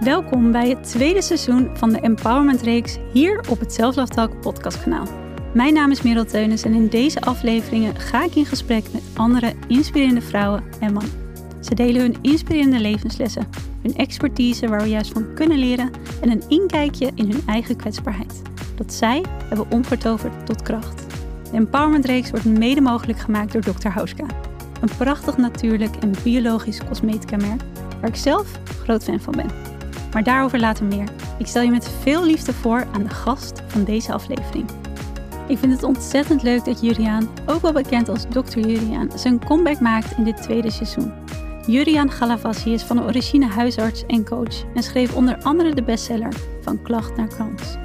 Welkom bij het tweede seizoen van de Empowerment Reeks hier op het Self Talk podcastkanaal. Mijn naam is Merel Teunis en in deze afleveringen ga ik in gesprek met andere inspirerende vrouwen en mannen. Ze delen hun inspirerende levenslessen, hun expertise waar we juist van kunnen leren en een inkijkje in hun eigen kwetsbaarheid. Dat zij hebben omgetoverd tot kracht. De Empowerment Reeks wordt mede mogelijk gemaakt door Dr. Hauska. Een prachtig natuurlijk en biologisch cosmetica merk waar ik zelf groot fan van ben. Maar daarover later meer. Ik stel je met veel liefde voor aan de gast van deze aflevering. Ik vind het ontzettend leuk dat Juriaan, ook wel bekend als Dr. Juriaan, zijn comeback maakt in dit tweede seizoen. Juriaan Galavassi is van de origine huisarts en coach en schreef onder andere de bestseller Van Klacht naar Kans.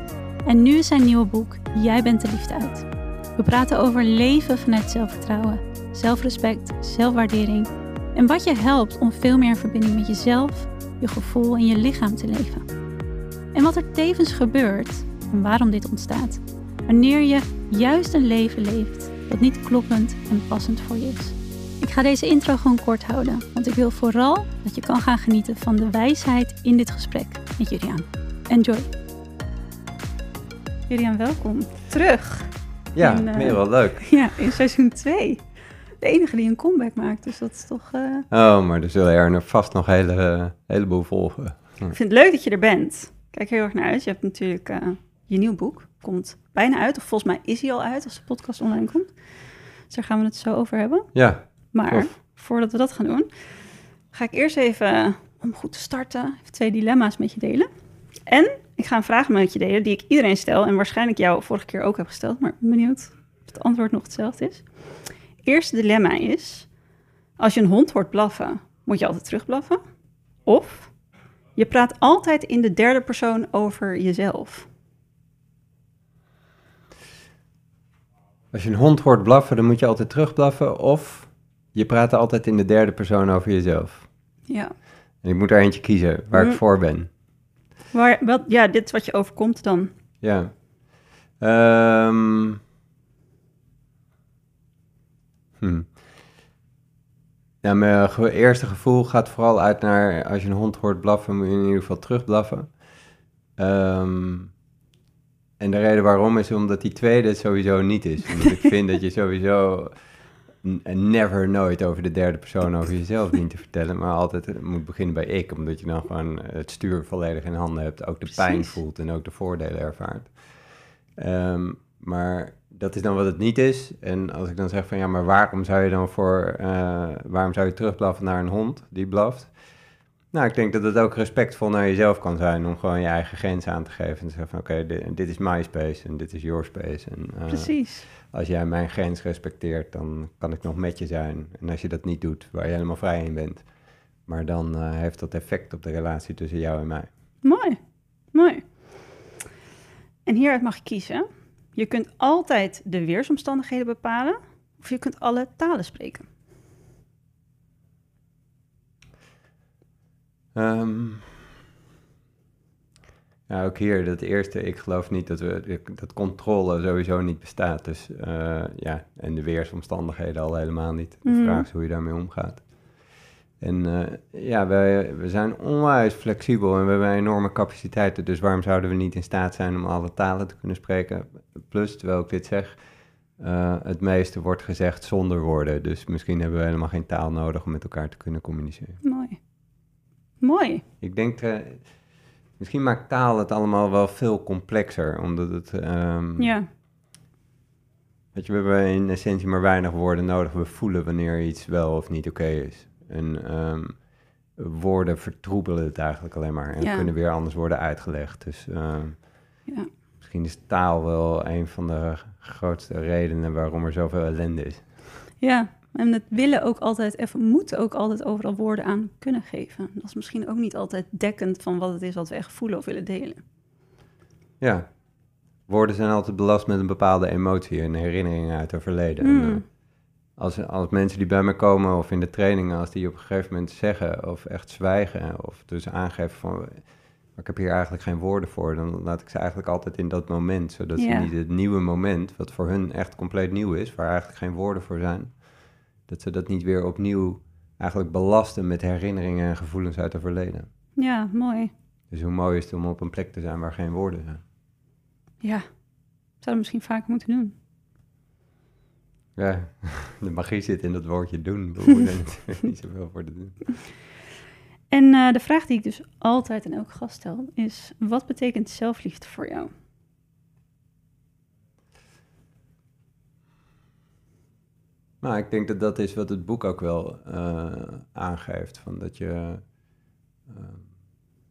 En nu is zijn nieuwe boek Jij bent de liefde uit. We praten over leven vanuit zelfvertrouwen, zelfrespect, zelfwaardering en wat je helpt om veel meer in verbinding met jezelf, je gevoel en je lichaam te leven. En wat er tevens gebeurt en waarom dit ontstaat, wanneer je juist een leven leeft dat niet kloppend en passend voor je is. Ik ga deze intro gewoon kort houden, want ik wil vooral dat je kan gaan genieten van de wijsheid in dit gesprek met Julian. Enjoy! Julian, welkom terug. Ja, in, uh, meer wel leuk. Ja, in seizoen 2. De enige die een comeback maakt, dus dat is toch... Uh... Oh, maar er zullen er vast nog een hele, heleboel volgen. Ik vind het leuk dat je er bent. Kijk heel erg naar uit. Je hebt natuurlijk uh, je nieuw boek. Komt bijna uit, of volgens mij is hij al uit als de podcast online komt. Dus daar gaan we het zo over hebben. Ja, Maar tof. voordat we dat gaan doen, ga ik eerst even, om goed te starten, even twee dilemma's met je delen. En ik ga een vraag met je delen die ik iedereen stel en waarschijnlijk jou vorige keer ook heb gesteld, maar benieuwd of het antwoord nog hetzelfde is. Eerste dilemma is, als je een hond hoort blaffen, moet je altijd terugblaffen? Of je praat altijd in de derde persoon over jezelf. Als je een hond hoort blaffen, dan moet je altijd terugblaffen. Of je praat altijd in de derde persoon over jezelf. Ja. En ik moet er eentje kiezen waar ik voor ben. Waar, wat, ja, dit is wat je overkomt dan. Ja. Ehm. Hm. Ja, mijn ge- eerste gevoel gaat vooral uit naar... als je een hond hoort blaffen, moet je in ieder geval terugblaffen. Ehm, en de reden waarom is omdat die tweede sowieso niet is. Omdat ik vind dat je sowieso never nooit over de derde persoon over jezelf dient te vertellen. Maar altijd moet beginnen bij ik, omdat je dan gewoon het stuur volledig in handen hebt. Ook de pijn voelt en ook de voordelen ervaart. Ehm, maar dat is dan wat het niet is. En als ik dan zeg van ja, maar waarom zou je dan voor, eh, waarom zou je terugblaffen naar een hond die blaft? Nou, ik denk dat het ook respectvol naar jezelf kan zijn om gewoon je eigen grens aan te geven. En te zeggen van oké, dit, dit is my space en dit is your space. En, eh, Precies. als jij mijn grens respecteert, dan kan ik nog met je zijn. En als je dat niet doet, waar je helemaal vrij in bent, maar dan eh, heeft dat effect op de relatie tussen jou en mij. Mooi, mooi. En hieruit mag je kiezen. Je kunt altijd de weersomstandigheden bepalen, of je kunt alle talen spreken. Ehm, ja, ook hier, dat eerste, ik geloof niet dat, we, dat controle sowieso niet bestaat. Dus eh, ja, en de weersomstandigheden al helemaal niet. De Mhm. vraag is hoe je daarmee omgaat. En eh, ja, wij, we zijn onwijs flexibel en we hebben enorme capaciteiten. Dus waarom zouden we niet in staat zijn om alle talen te kunnen spreken? Plus, terwijl ik dit zeg, eh, het meeste wordt gezegd zonder woorden. Dus misschien hebben we helemaal geen taal nodig om met elkaar te kunnen communiceren. Mooi. Mooi. Ik denk, eh, misschien maakt taal het allemaal wel veel complexer, omdat het, ehm, Ja, weet je, we hebben in essentie maar weinig woorden nodig. We voelen wanneer iets wel of niet oké is. En ehm, woorden vertroebelen het eigenlijk alleen maar en Ja. kunnen weer anders worden uitgelegd. Dus ehm, ja. misschien is taal wel een van de grootste redenen waarom er zoveel ellende is. ja. En het willen ook altijd, even moeten ook altijd overal woorden aan kunnen geven. Dat is misschien ook niet altijd dekkend van wat het is wat we echt voelen of willen delen. Ja, woorden zijn altijd belast met een bepaalde emotie en herinneringen uit het verleden. En, Mm. Als, als mensen die bij me komen of in de trainingen, als die op een gegeven moment zeggen of echt zwijgen of dus aangeven van, ik heb hier eigenlijk geen woorden voor, dan laat ik ze eigenlijk altijd in dat moment, zodat Ja. ze niet het nieuwe moment, wat voor hun echt compleet nieuw is, waar eigenlijk geen woorden voor zijn, dat ze dat niet weer opnieuw eigenlijk belasten met herinneringen en gevoelens uit het verleden. Ja, mooi. Dus hoe mooi is het om op een plek te zijn waar geen woorden zijn? Ja, zou misschien vaker moeten doen. Ja, de magie zit in dat woordje doen. We hoeven niet zoveel voor te doen. En uh, de vraag die ik dus altijd aan elke gast stel is: wat betekent zelfliefde voor jou? Nou, ik denk dat dat is wat het boek ook wel uh, aangeeft. Van dat je uh,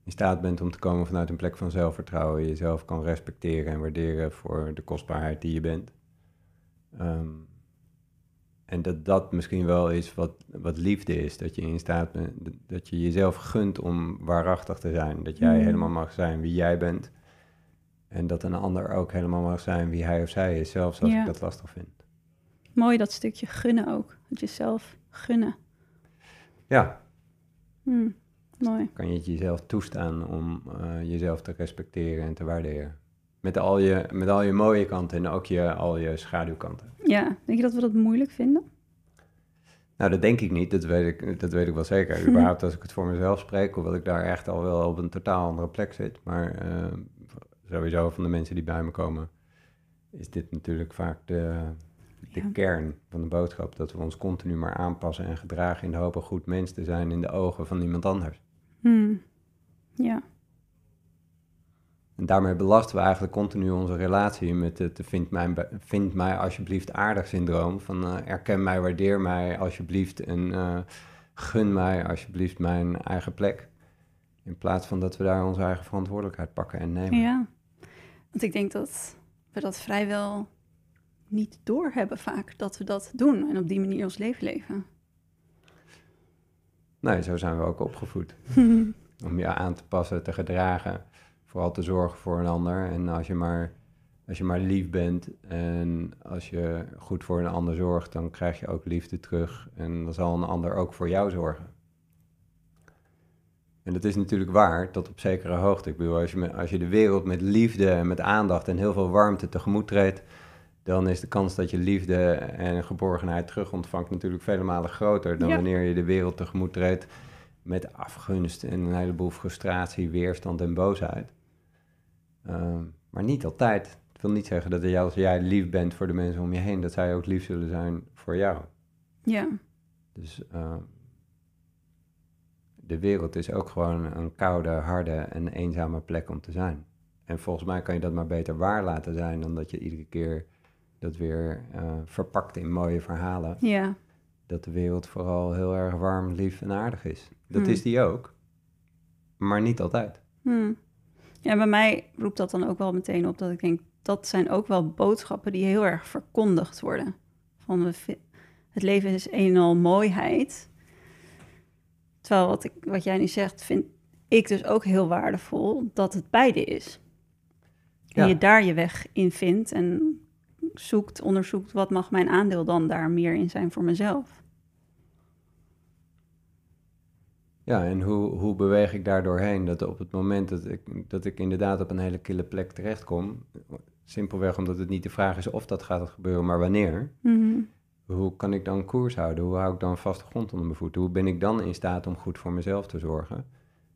in staat bent om te komen vanuit een plek van zelfvertrouwen. Jezelf kan respecteren en waarderen voor de kostbaarheid die je bent. Um, en dat dat misschien wel is wat, wat liefde is. Dat je in staat bent, dat je jezelf gunt om waarachtig te zijn. Dat jij Mm. helemaal mag zijn wie jij bent. En dat een ander ook helemaal mag zijn wie hij of zij is. Zelfs als Ja. ik dat lastig vind. Mooi dat stukje gunnen ook. Het jezelf gunnen. Ja, Hm, mooi. kan je het jezelf toestaan om eh, jezelf te respecteren en te waarderen. Met al, je, met al je mooie kanten en ook je, al je schaduwkanten. Ja, denk je dat we dat moeilijk vinden? Nou, dat denk ik niet. Dat weet ik, dat weet ik wel zeker. Überhaupt als ik het voor mezelf spreek, hoewel ik daar echt al wel op een totaal andere plek zit. Maar eh, sowieso van de mensen die bij me komen, is dit natuurlijk vaak de, de Ja. kern van de boodschap. Dat we ons continu maar aanpassen en gedragen in de hoop een goed mens te zijn in de ogen van iemand anders. Hm. Ja, En daarmee belasten we eigenlijk continu onze relatie met het vind mij, vind mij alsjeblieft aardig syndroom. Van eh, erken mij, waardeer mij alsjeblieft en eh, gun mij alsjeblieft mijn eigen plek. In plaats van dat we daar onze eigen verantwoordelijkheid pakken en nemen. ja. Want ik denk dat we dat vrijwel niet doorhebben vaak, dat we dat doen en op die manier ons leven leven. Nee, zo zijn we ook opgevoed. Om je aan te passen, te gedragen, vooral te zorgen voor een ander. En als je maar, als je maar lief bent en als je goed voor een ander zorgt, dan krijg je ook liefde terug. En dan zal een ander ook voor jou zorgen. En dat is natuurlijk waar, tot op zekere hoogte. Ik bedoel, als je, als je de wereld met liefde en met aandacht en heel veel warmte tegemoet treedt, dan is de kans dat je liefde en geborgenheid terug ontvangt natuurlijk vele malen groter dan Ja. wanneer je de wereld tegemoet treedt met afgunst en een heleboel frustratie, weerstand en boosheid. Ehm, maar niet altijd. Het wil niet zeggen dat als jij lief bent voor de mensen om je heen, dat zij ook lief zullen zijn voor jou. Ja, Dus ehm, de wereld is ook gewoon een koude, harde en eenzame plek om te zijn. En volgens mij kan je dat maar beter waar laten zijn dan dat je iedere keer dat weer eh, verpakt in mooie verhalen. ja, Dat de wereld vooral heel erg warm, lief en aardig is. Dat Hmm. is die ook, maar niet altijd. hm. Ja. Bij mij roept dat dan ook wel meteen op dat ik denk, dat zijn ook wel boodschappen die heel erg verkondigd worden. Van we het leven is een en al mooiheid. Terwijl wat, ik, wat jij nu zegt, vind ik dus ook heel waardevol dat het beide is. En Ja. je daar je weg in vindt en zoekt, onderzoekt wat mag mijn aandeel dan daar meer in zijn voor mezelf. Ja, en hoe, hoe beweeg ik daar doorheen? Dat op het moment dat ik, dat ik inderdaad op een hele kille plek terechtkom, simpelweg omdat het niet de vraag is of dat gaat gebeuren, maar wanneer. Mhm. Hoe kan ik dan koers houden? Hoe hou ik dan vaste grond onder mijn voeten? Hoe ben ik dan in staat om goed voor mezelf te zorgen?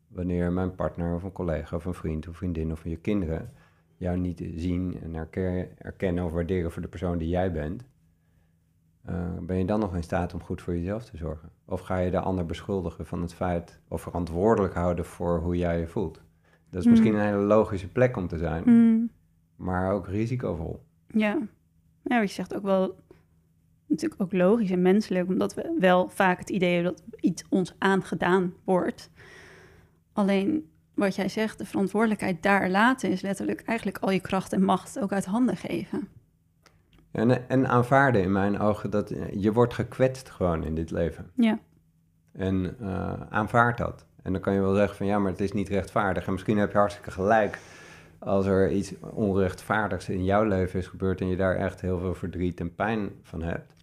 Wanneer mijn partner of een collega of een vriend of vriendin of je kinderen jou niet zien en erke- erkennen of waarderen voor de persoon die jij bent, eh, ben je dan nog in staat om goed voor jezelf te zorgen? Of ga je de ander beschuldigen van het feit of verantwoordelijk houden voor hoe jij je voelt? Dat is Hmm. misschien een hele logische plek om te zijn, Mhm. maar ook risicovol. Ja. ja, wat je zegt ook wel natuurlijk ook logisch en menselijk, omdat we wel vaak het idee hebben dat iets ons aangedaan wordt. Alleen wat jij zegt, de verantwoordelijkheid daar laten is letterlijk eigenlijk al je kracht en macht ook uit handen geven. En, en aanvaarden in mijn ogen dat eh, je wordt gekwetst gewoon in dit leven. Ja, En eh, aanvaard dat. En dan kan je wel zeggen van ja, maar het is niet rechtvaardig. En misschien heb je hartstikke gelijk als er iets onrechtvaardigs in jouw leven is gebeurd en je daar echt heel veel verdriet en pijn van hebt.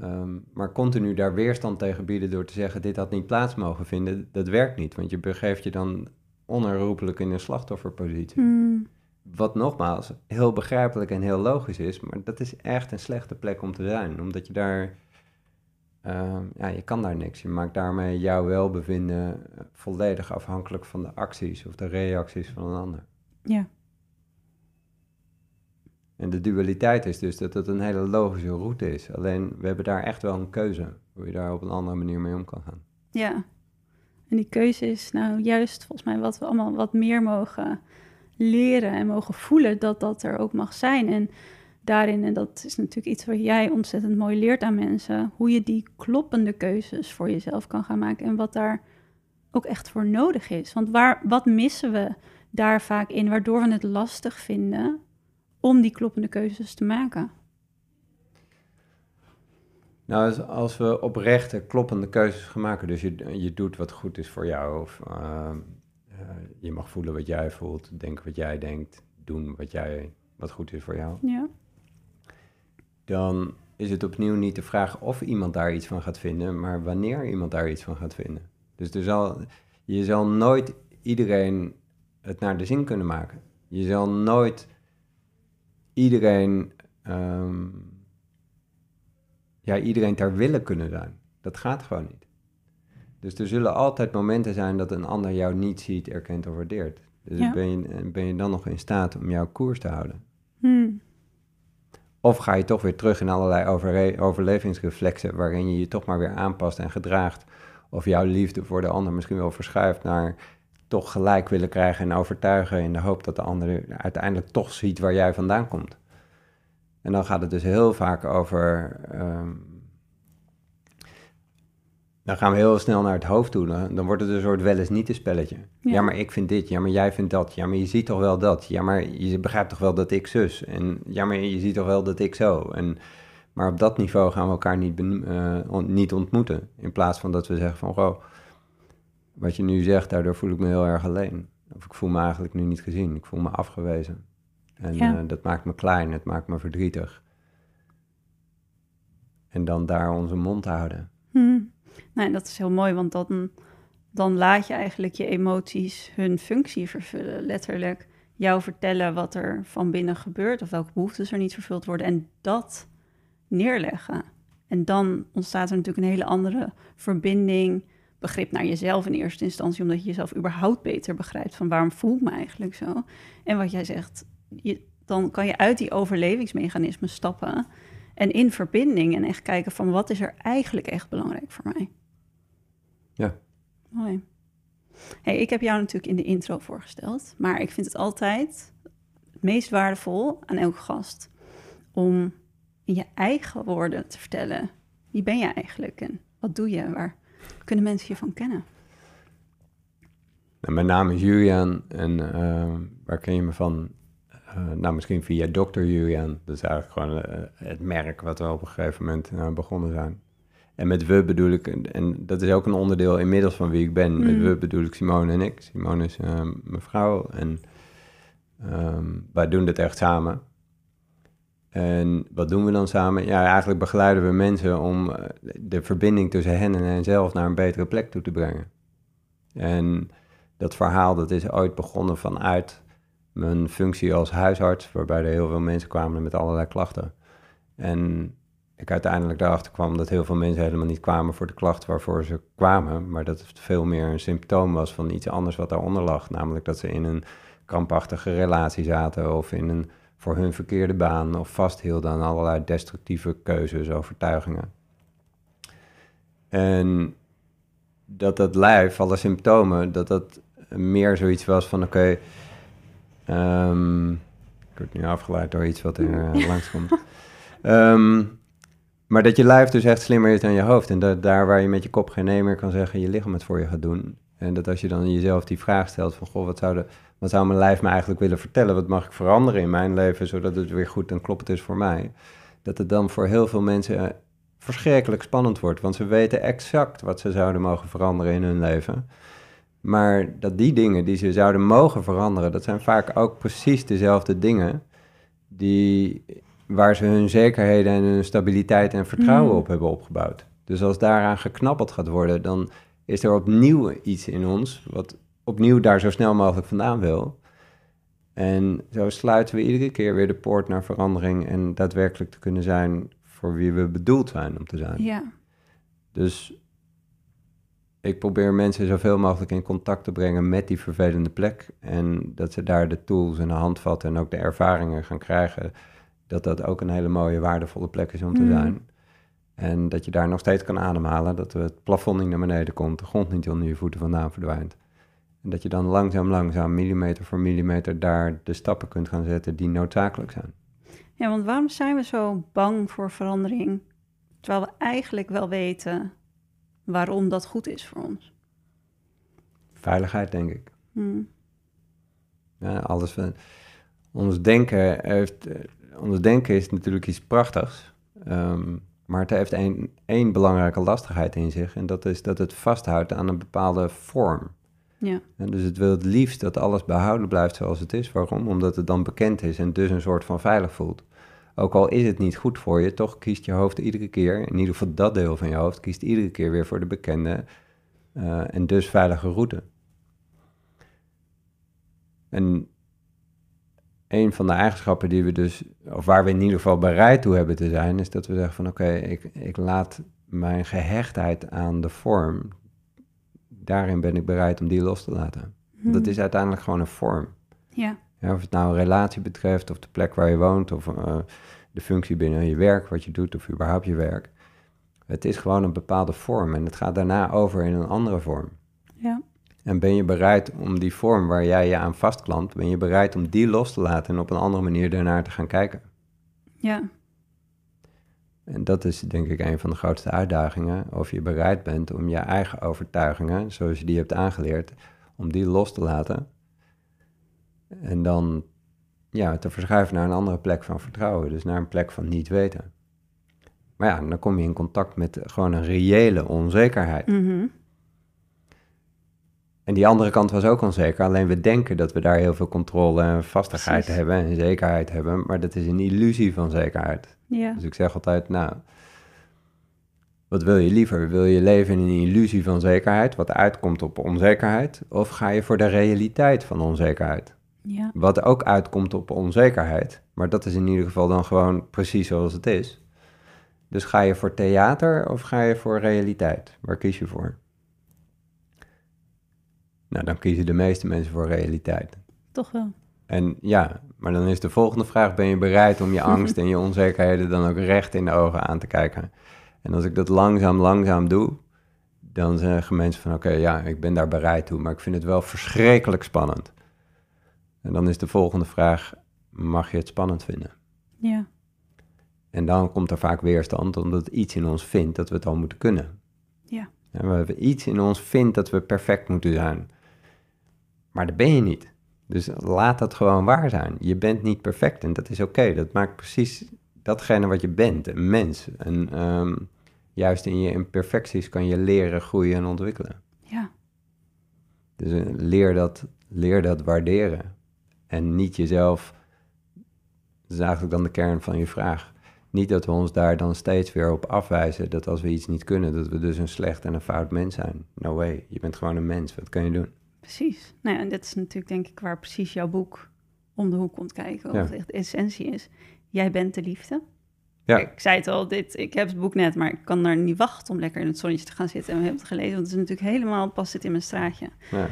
Ehm, maar continu daar weerstand tegen bieden door te zeggen dit had niet plaats mogen vinden, dat werkt niet. Want je begeeft je dan onherroepelijk in een slachtofferpositie. Mm, Wat nogmaals heel begrijpelijk en heel logisch is, maar dat is echt een slechte plek om te zijn. Omdat je daar ehm, ja, je kan daar niks. Je maakt daarmee jouw welbevinden eh, volledig afhankelijk van de acties of de reacties van een ander. Ja. En de dualiteit is dus dat het een hele logische route is. Alleen we hebben daar echt wel een keuze hoe je daar op een andere manier mee om kan gaan. Ja. En die keuze is nou juist volgens mij wat we allemaal wat meer mogen leren en mogen voelen dat dat er ook mag zijn. En daarin, en dat is natuurlijk iets wat jij ontzettend mooi leert aan mensen, hoe je die kloppende keuzes voor jezelf kan gaan maken en wat daar ook echt voor nodig is. Want waar, wat missen we daar vaak in, waardoor we het lastig vinden om die kloppende keuzes te maken? Nou, als, we oprechte kloppende keuzes gaan maken, dus je, je doet wat goed is voor jou, of ehm, eh, je mag voelen wat jij voelt, denken wat jij denkt, doen wat, jij, wat goed is voor jou, Ja. dan is het opnieuw niet de vraag of iemand daar iets van gaat vinden, maar wanneer iemand daar iets van gaat vinden. Dus er zal, je zal nooit iedereen het naar de zin kunnen maken. Je zal nooit iedereen, ehm, ja, iedereen ter willen kunnen zijn. Dat gaat gewoon niet. Dus er zullen altijd momenten zijn dat een ander jou niet ziet, erkent of waardeert. Dus Ja. ben, je, ben je dan nog in staat om jouw koers te houden? Hmm. Of ga je toch weer terug in allerlei overlevingsreflexen waarin je je toch maar weer aanpast en gedraagt. Of jouw liefde voor de ander misschien wel verschuift naar toch gelijk willen krijgen en overtuigen in de hoop dat de ander uiteindelijk toch ziet waar jij vandaan komt. En dan gaat het dus heel vaak over. ehm, dan gaan we heel snel naar het hoofd toe. Dan, dan wordt het een soort wel eens niet een spelletje. Ja. Ja. maar ik vind dit. Ja, maar jij vindt dat. Ja, maar je ziet toch wel dat. Ja, maar je begrijpt toch wel dat ik zus. En ja, maar je ziet toch wel dat ik zo. En, maar op dat niveau gaan we elkaar niet, eh, on- niet ontmoeten. In plaats van dat we zeggen van, goh, wat je nu zegt, daardoor voel ik me heel erg alleen. Of ik voel me eigenlijk nu niet gezien. Ik voel me afgewezen. En Ja. eh, dat maakt me klein, het maakt me verdrietig. En dan daar onze mond houden. Nou, en dat is heel mooi, want dan, dan laat je eigenlijk je emoties hun functie vervullen. Letterlijk jou vertellen wat er van binnen gebeurt of welke behoeftes er niet vervuld worden en dat neerleggen. En dan ontstaat er natuurlijk een hele andere verbinding, begrip naar jezelf in eerste instantie, omdat je jezelf überhaupt beter begrijpt van waarom voel ik me eigenlijk zo. En wat jij zegt, je, dan kan je uit die overlevingsmechanismen stappen en in verbinding en echt kijken van wat is er eigenlijk echt belangrijk voor mij. Ja. Mooi. Hey, ik heb jou natuurlijk in de intro voorgesteld, maar ik vind het altijd het meest waardevol aan elke gast om in je eigen woorden te vertellen wie ben je eigenlijk en wat doe je en waar kunnen mensen je van kennen? Nou, mijn naam is Julian en eh, waar ken je me van? Eh, nou, misschien via Dr. Julian. Dat is eigenlijk gewoon eh, het merk wat we op een gegeven moment eh, begonnen zijn. En met we bedoel ik, en- dat is ook een onderdeel inmiddels van wie ik ben. Met Mm. we bedoel ik Simone en ik. Simone is eh, mijn vrouw en ehm, wij doen dit echt samen. En wat doen we dan samen? Ja, eigenlijk begeleiden we mensen om eh, de verbinding tussen hen en henzelf naar een betere plek toe te brengen. En dat verhaal dat is ooit begonnen vanuit mijn functie als huisarts, waarbij er heel veel mensen kwamen met allerlei klachten. En ik uiteindelijk daarachter kwam dat heel veel mensen helemaal niet kwamen voor de klachten waarvoor ze kwamen, maar dat het veel meer een symptoom was van iets anders wat daaronder lag. Namelijk dat ze in een krampachtige relatie zaten of in een voor hun verkeerde baan of vasthielden aan allerlei destructieve keuzes, overtuigingen. En dat dat lijf, alle symptomen, dat dat meer zoiets was van oké, ehm, ik word nu afgeleid door iets wat er eh, langskomt. Ehm, maar dat je lijf dus echt slimmer is dan je hoofd. En dat daar waar je met je kop geen nee meer kan zeggen, je lichaam het voor je gaat doen. En dat als je dan jezelf die vraag stelt van, goh, wat zou, de, wat zou mijn lijf me eigenlijk willen vertellen? Wat mag ik veranderen in mijn leven, zodat het weer goed en kloppend is voor mij? Dat het dan voor heel veel mensen eh, verschrikkelijk spannend wordt. Want ze weten exact wat ze zouden mogen veranderen in hun leven. Maar dat die dingen die ze zouden mogen veranderen, dat zijn vaak ook precies dezelfde dingen die, waar ze hun zekerheden en hun stabiliteit en vertrouwen Mm. op hebben opgebouwd. Dus als daaraan geknappeld gaat worden, dan is er opnieuw iets in ons wat opnieuw daar zo snel mogelijk vandaan wil. En zo sluiten we iedere keer weer de poort naar verandering en daadwerkelijk te kunnen zijn voor wie we bedoeld zijn om te zijn. Ja, Dus ik probeer mensen zoveel mogelijk in contact te brengen met die vervelende plek. En dat ze daar de tools en de handvatten en ook de ervaringen gaan krijgen. Dat dat ook een hele mooie, waardevolle plek is om te Mm. zijn. En dat je daar nog steeds kan ademhalen. Dat het plafond niet naar beneden komt, de grond niet onder je voeten vandaan verdwijnt. En dat je dan langzaam, langzaam, millimeter voor millimeter daar de stappen kunt gaan zetten die noodzakelijk zijn. Ja, want waarom zijn we zo bang voor verandering? Terwijl we eigenlijk wel weten waarom dat goed is voor ons. Veiligheid, denk ik. Hmm. Ja, alles van, ons, denken heeft, eh, ons denken is natuurlijk iets prachtigs. Ehm, maar het heeft één, één belangrijke lastigheid in zich. En dat is dat het vasthoudt aan een bepaalde vorm. Ja, En dus het wil het liefst dat alles behouden blijft zoals het is. Waarom? Omdat het dan bekend is en dus een soort van veilig voelt. Ook al is het niet goed voor je, toch kiest je hoofd iedere keer, in ieder geval dat deel van je hoofd, kiest iedere keer weer voor de bekende eh, en dus veilige route. En een van de eigenschappen die we dus, of waar we in ieder geval bereid toe hebben te zijn, is dat we zeggen van oké, ik, ik laat mijn gehechtheid aan de vorm, daarin ben ik bereid om die los te laten. Dat Hmm. is uiteindelijk gewoon een vorm. ja, Ja, of het nou een relatie betreft, of de plek waar je woont, of eh, de functie binnen je werk, wat je doet, of überhaupt je werk. Het is gewoon een bepaalde vorm en het gaat daarna over in een andere vorm. ja, En ben je bereid om die vorm waar jij je aan vastklampt, ben je bereid om die los te laten en op een andere manier daarnaar te gaan kijken? ja, En dat is denk ik een van de grootste uitdagingen. Of je bereid bent om je eigen overtuigingen, zoals je die hebt aangeleerd, om die los te laten. En dan ja, te verschuiven naar een andere plek van vertrouwen. Dus naar een plek van niet weten. Maar ja, dan kom je in contact met gewoon een reële onzekerheid. Mhm. En die andere kant was ook onzeker. Alleen we denken dat we daar heel veel controle en vastigheid Precies. hebben en zekerheid hebben. Maar dat is een illusie van zekerheid. ja, Dus ik zeg altijd, nou, wat wil je liever? Wil je leven in een illusie van zekerheid, wat uitkomt op onzekerheid? Of ga je voor de realiteit van onzekerheid? ja, Wat ook uitkomt op onzekerheid, maar dat is in ieder geval dan gewoon precies zoals het is. Dus ga je voor theater of ga je voor realiteit? Waar kies je voor? Nou, dan kiezen de meeste mensen voor realiteit. toch wel. En ja, maar dan is de volgende vraag: ben je bereid om je angst en je onzekerheden dan ook recht in de ogen aan te kijken? En als ik dat langzaam, langzaam doe, dan zeggen mensen van oké, ja, ik ben daar bereid toe, maar ik vind het wel verschrikkelijk spannend. En dan is de volgende vraag: mag je het spannend vinden? Ja, En dan komt er vaak weerstand, omdat iets in ons vindt dat we het al moeten kunnen. ja, En we hebben iets in ons vindt dat we perfect moeten zijn. Maar dat ben je niet. Dus laat dat gewoon waar zijn. Je bent niet perfect en dat is oké. Dat maakt precies datgene wat je bent, een mens. En ehm, juist in je imperfecties kan je leren, groeien en ontwikkelen. ja, Dus eh, leer, dat, leer dat waarderen. En niet jezelf, dat is eigenlijk dan de kern van je vraag. Niet dat we ons daar dan steeds weer op afwijzen dat als we iets niet kunnen, dat we dus een slecht en een fout mens zijn. No way, je bent gewoon een mens, wat kan je doen? Precies. Nou ja, en dit is natuurlijk denk ik waar precies jouw boek om de hoek komt kijken. Wat Ja. echt de essentie is. Jij bent de liefde. Ja. Ik zei het al, dit, ik heb het boek net, maar ik kan er niet wachten om lekker in het zonnetje te gaan zitten. En we hebben het gelezen, want het is natuurlijk helemaal, past dit in mijn straatje. Ja.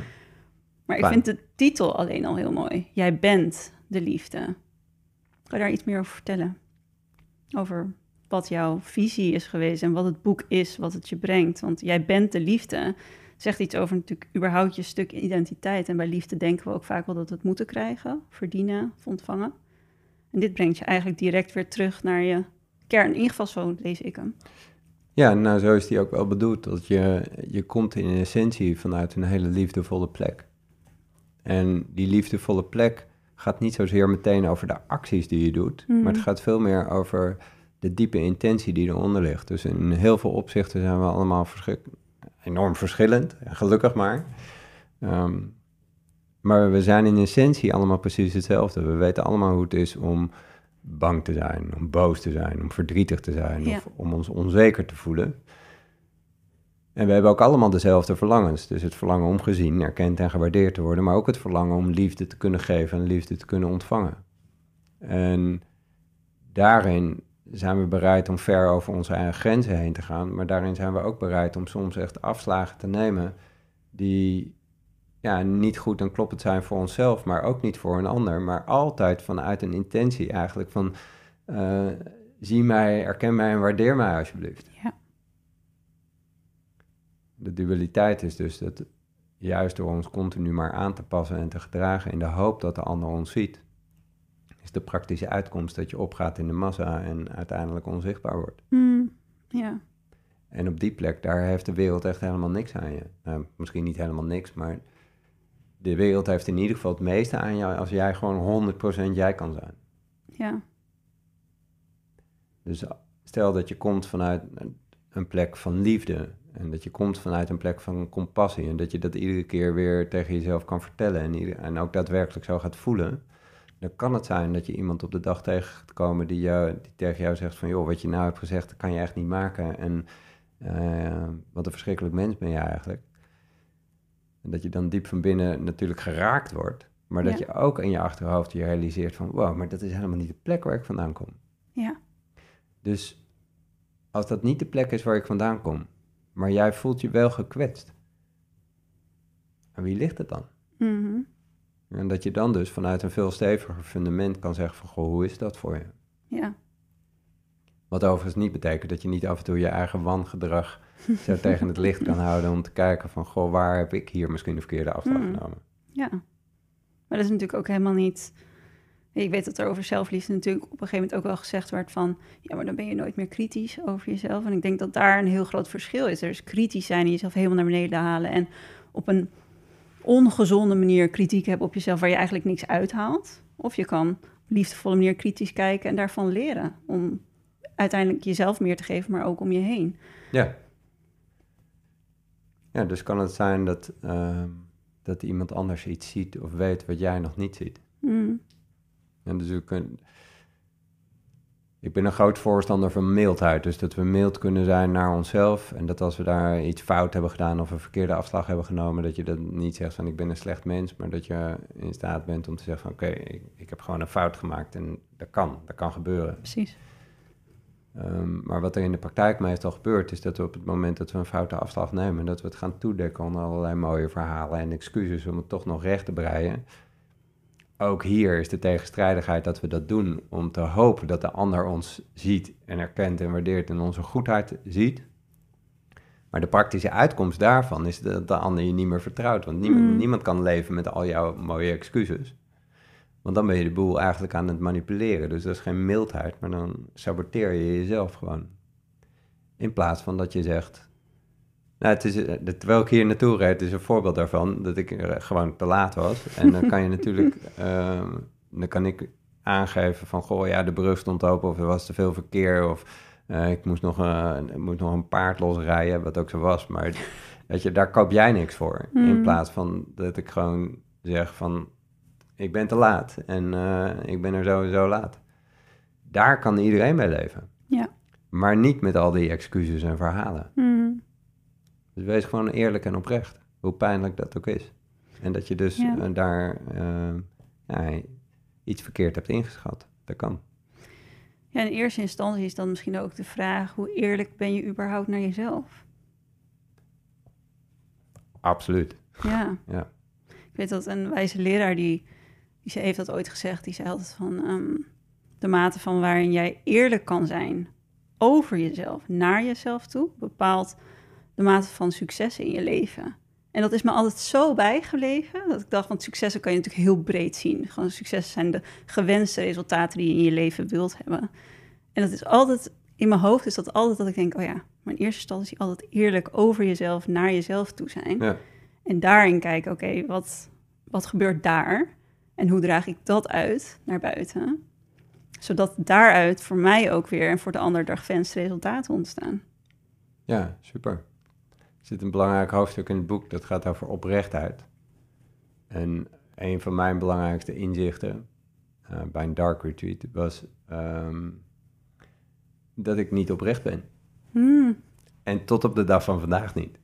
Maar ik vind de titel alleen al heel mooi. Jij bent de liefde. Kan je daar iets meer over vertellen? Over wat jouw visie is geweest en wat het boek is, wat het je brengt. Want jij bent de liefde. Zegt iets over natuurlijk überhaupt je stuk identiteit. En bij liefde denken we ook vaak wel dat we het moeten krijgen, verdienen of ontvangen. En dit brengt je eigenlijk direct weer terug naar je kern. In ieder geval zo lees ik hem. ja, nou zo is die ook wel bedoeld. Dat je, je komt in essentie vanuit een hele liefdevolle plek. En die liefdevolle plek gaat niet zozeer meteen over de acties die je doet, Mhm. maar het gaat veel meer over de diepe intentie die eronder ligt. Dus in heel veel opzichten zijn we allemaal verschik- enorm verschillend, en gelukkig maar. Ehm, maar we zijn in essentie allemaal precies hetzelfde. We weten allemaal hoe het is om bang te zijn, om boos te zijn, om verdrietig te zijn Ja. of om ons onzeker te voelen. En we hebben ook allemaal dezelfde verlangens. Dus het verlangen om gezien, erkend en gewaardeerd te worden, maar ook het verlangen om liefde te kunnen geven en liefde te kunnen ontvangen. En daarin zijn we bereid om ver over onze eigen grenzen heen te gaan. Maar daarin zijn we ook bereid om soms echt afslagen te nemen die ja, niet goed en kloppend zijn voor onszelf, maar ook niet voor een ander. Maar altijd vanuit een intentie eigenlijk van uh, zie mij, erken mij en waardeer mij alsjeblieft. Ja. De dualiteit is dus dat juist door ons continu maar aan te passen en te gedragen in de hoop dat de ander ons ziet, de praktische uitkomst dat je opgaat in de massa en uiteindelijk onzichtbaar wordt. Mm, ja. En op die plek, daar heeft de wereld echt helemaal niks aan je. Nou, misschien niet helemaal niks, maar de wereld heeft in ieder geval het meeste aan jou als jij gewoon 100% jij kan zijn. Ja. Dus stel dat je komt vanuit een plek van liefde en dat je komt vanuit een plek van compassie en dat je dat iedere keer weer tegen jezelf kan vertellen en, en ook daadwerkelijk zo gaat voelen, dan kan het zijn dat je iemand op de dag tegen gaat komen die, jou, die tegen jou zegt van joh, wat je nou hebt gezegd, dat kan je echt niet maken en uh, wat een verschrikkelijk mens ben je eigenlijk. En dat je dan diep van binnen natuurlijk geraakt wordt, maar dat je ook in je achterhoofd je realiseert van wow, maar dat is helemaal niet de plek waar ik vandaan kom. Ja. Dus als dat niet de plek is waar ik vandaan kom, maar jij voelt je wel gekwetst, aan wie ligt het dan? Mm En dat je dan dus vanuit een veel steviger fundament kan zeggen van, goh, hoe is dat voor je? Ja. Wat overigens niet betekent dat je niet af en toe je eigen wangedrag zo tegen het licht kan houden om te kijken van, goh, waar heb ik hier misschien de verkeerde afslag mm. genomen? Ja. Maar dat is natuurlijk ook helemaal niet ik weet dat er over zelfliefde natuurlijk op een gegeven moment ook wel gezegd werd van... ja, maar dan ben je nooit meer kritisch over jezelf. En ik denk dat daar een heel groot verschil is. Er is kritisch zijn en jezelf helemaal naar beneden halen... en op een ongezonde manier kritiek hebben op jezelf... waar je eigenlijk niks uithaalt. Of je kan op liefdevolle manier kritisch kijken en daarvan leren... om uiteindelijk jezelf meer te geven, maar ook om je heen. Ja. Ja, dus kan het zijn dat, uh, dat iemand anders iets ziet of weet wat jij nog niet ziet. Mm. En dus ik ben een groot voorstander van mildheid. Dus dat we mild kunnen zijn naar onszelf. En dat als we daar iets fout hebben gedaan of een verkeerde afslag hebben genomen, dat je dan niet zegt van ik ben een slecht mens, maar dat je in staat bent om te zeggen van oké, ik, ik, heb gewoon een fout gemaakt en dat kan, dat kan gebeuren. Precies. Um, maar wat er in de praktijk meestal gebeurt, is dat we op het moment dat we een foute afslag nemen, dat we het gaan toedekken onder allerlei mooie verhalen en excuses om het toch nog recht te breien ook hier is de tegenstrijdigheid dat we dat doen om te hopen dat de ander ons ziet en erkent en waardeert en onze goedheid ziet. Maar de praktische uitkomst daarvan is dat de ander je niet meer vertrouwt. Want niemand, mm. niemand kan leven met al jouw mooie excuses. Want dan ben je de boel eigenlijk aan het manipuleren. Dus dat is geen mildheid, maar dan saboteer je jezelf gewoon. In plaats van dat je zegt, nou, het is, eh, terwijl ik hier naartoe reed, is een voorbeeld daarvan dat ik gewoon te laat was. En dan kan je natuurlijk, uh, dan kan ik aangeven van, goh, ja, de brug stond open of er was te veel verkeer of uh, ik moest nog, uh, moet nog een paard losrijden, wat ook zo was. Maar weet je, daar koop jij niks voor. In hmm. plaats van dat ik gewoon zeg van, ik ben te laat en ik ben er sowieso laat. Daar kan iedereen mee leven. Ja. Maar niet met al die excuses en verhalen. Mm. Dus wees gewoon eerlijk en oprecht, hoe pijnlijk dat ook is. En dat je dus eh, daar uh, ja, iets verkeerd hebt ingeschat. Dat kan. Ja, in eerste instantie is dan misschien ook de vraag: hoe eerlijk ben je überhaupt naar jezelf? Absoluut. Ja. ja. Ik weet dat een wijze leraar die, die heeft dat ooit gezegd. Die zei altijd van ehm, de mate van waarin jij eerlijk kan zijn over jezelf, naar jezelf toe, bepaalt de mate van successen in je leven. En dat is me altijd zo bijgebleven, dat ik dacht, want successen kan je natuurlijk heel breed zien. Gewoon successen zijn de gewenste resultaten die je in je leven wilt hebben. En dat is altijd, in mijn hoofd is dat altijd dat ik denk, oh ja, in eerste instantie altijd eerlijk over jezelf, naar jezelf toe zijn. Ja. En daarin kijken, oké, wat, wat gebeurt daar? En hoe draag ik dat uit naar buiten? Zodat daaruit voor mij ook weer en voor de ander de gewenste resultaten ontstaan. Ja, super. Er zit een belangrijk hoofdstuk in het boek dat gaat over oprechtheid. En een van mijn belangrijkste inzichten uh, bij een dark retreat was ehm, dat ik niet oprecht ben. Hmm. En tot op de dag van vandaag niet.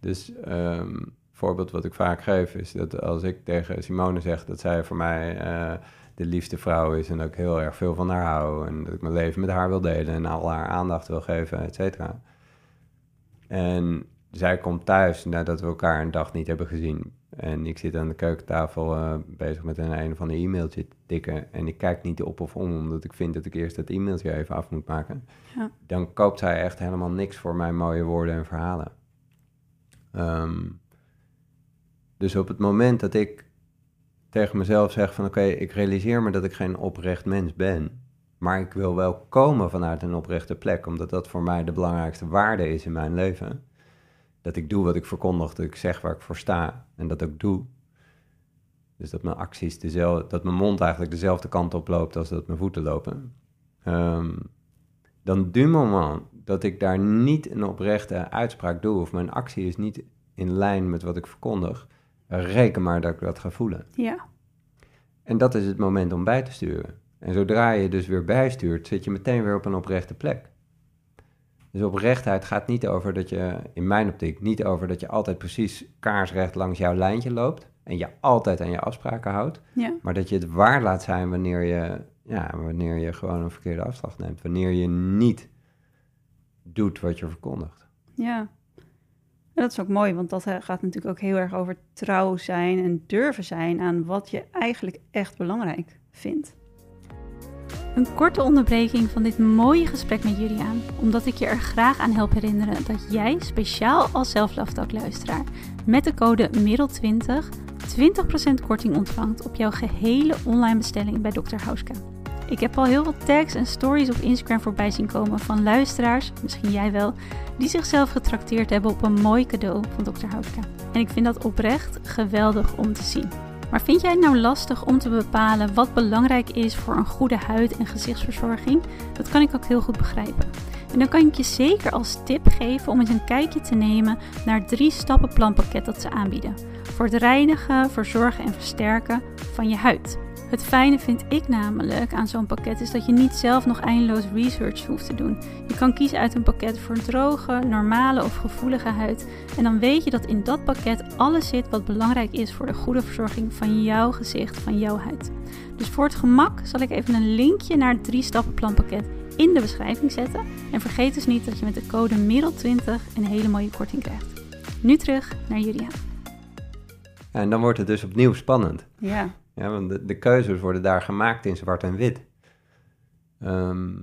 Dus um, voorbeeld wat ik vaak geef is dat als ik tegen Simone zeg dat zij voor mij eh, de liefste vrouw is en dat ik heel erg veel van haar hou en dat ik mijn leven met haar wil delen en al haar aandacht wil geven, et cetera. En zij komt thuis nadat we elkaar een dag niet hebben gezien. En ik zit aan de keukentafel uh, bezig met een, een van de e-mailtje tikken. En ik kijk niet op of om, omdat ik vind dat ik eerst dat e-mailtje even af moet maken. Ja. Dan koopt zij echt helemaal niks voor mijn mooie woorden en verhalen. Um, dus op het moment dat ik tegen mezelf zeg van oké, ik realiseer me dat ik geen oprecht mens ben, maar ik wil wel komen vanuit een oprechte plek, omdat dat voor mij de belangrijkste waarde is in mijn leven. Dat ik doe wat ik verkondig, dat ik zeg waar ik voor sta en dat ook doe. Dus dat mijn acties dezelfde, dat mijn mond eigenlijk dezelfde kant op loopt als dat mijn voeten lopen. Um, dan du moment dat ik daar niet een oprechte uitspraak doe, of mijn actie is niet in lijn met wat ik verkondig, reken maar dat ik dat ga voelen. Ja. En dat is het moment om bij te sturen. En zodra je dus weer bijstuurt, zit je meteen weer op een oprechte plek. Dus oprechtheid gaat niet over dat je, in mijn optiek, niet over dat je altijd precies kaarsrecht langs jouw lijntje loopt en je altijd aan je afspraken houdt, ja. maar dat je het waar laat zijn wanneer je, ja, wanneer je gewoon een verkeerde afslag neemt, wanneer je niet doet wat je verkondigt. Ja, en dat is ook mooi, want dat gaat natuurlijk ook heel erg over trouw zijn en durven zijn aan wat je eigenlijk echt belangrijk vindt. Een korte onderbreking van dit mooie gesprek met Juliaan, omdat ik je er graag aan help herinneren dat jij speciaal als zelflaftak luisteraar met de code MIDDEL20 20% korting ontvangt op jouw gehele online bestelling bij Dr. Hauska. Ik heb al heel veel tags en stories op Instagram voorbij zien komen van luisteraars, misschien jij wel, die zichzelf getrakteerd hebben op een mooi cadeau van Dr. Houtka. En ik vind dat oprecht geweldig om te zien. Maar vind jij het nou lastig om te bepalen wat belangrijk is voor een goede huid- en gezichtsverzorging? Dat kan ik ook heel goed begrijpen. En dan kan ik je zeker als tip geven om eens een kijkje te nemen naar het drie stappen planpakket dat ze aanbieden. Voor het reinigen, verzorgen en versterken van je huid. Het fijne vind ik namelijk aan zo'n pakket is dat je niet zelf nog eindeloos research hoeft te doen. Je kan kiezen uit een pakket voor droge, normale of gevoelige huid. En dan weet je dat in dat pakket alles zit wat belangrijk is voor de goede verzorging van jouw gezicht, van jouw huid. Dus voor het gemak zal ik even een linkje naar het 3 stappen planpakket in de beschrijving zetten. En vergeet dus niet dat je met de code MIDDEL20 een hele mooie korting krijgt. Nu terug naar Julia. en dan wordt het dus opnieuw spannend. Ja. Ja, want de, de keuzes worden daar gemaakt in zwart en wit. Ehm,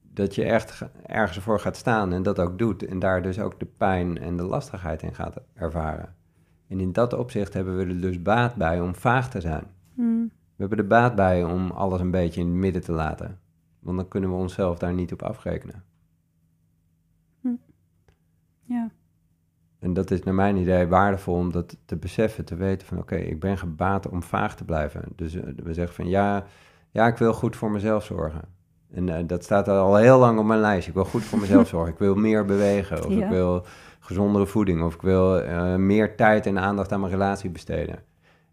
dat je echt ergens ervoor gaat staan en dat ook doet. En daar dus ook de pijn en de lastigheid in gaat ervaren. En in dat opzicht hebben we er dus baat bij om vaag te zijn. Hmm. We hebben er baat bij om alles een beetje in het midden te laten. Want dan kunnen we onszelf daar niet op afrekenen. Hm. Ja. En dat is naar mijn idee waardevol om dat te beseffen, te weten van oké, ik ben gebaat om vaag te blijven. Dus eh, we zeggen van ja, ja, ik wil goed voor mezelf zorgen. En uh, dat staat al heel lang op mijn lijst. Ik wil goed voor mezelf zorgen. Ik wil meer bewegen. Of ik wil gezondere voeding. Of ik wil uh, meer tijd en aandacht aan mijn relatie besteden.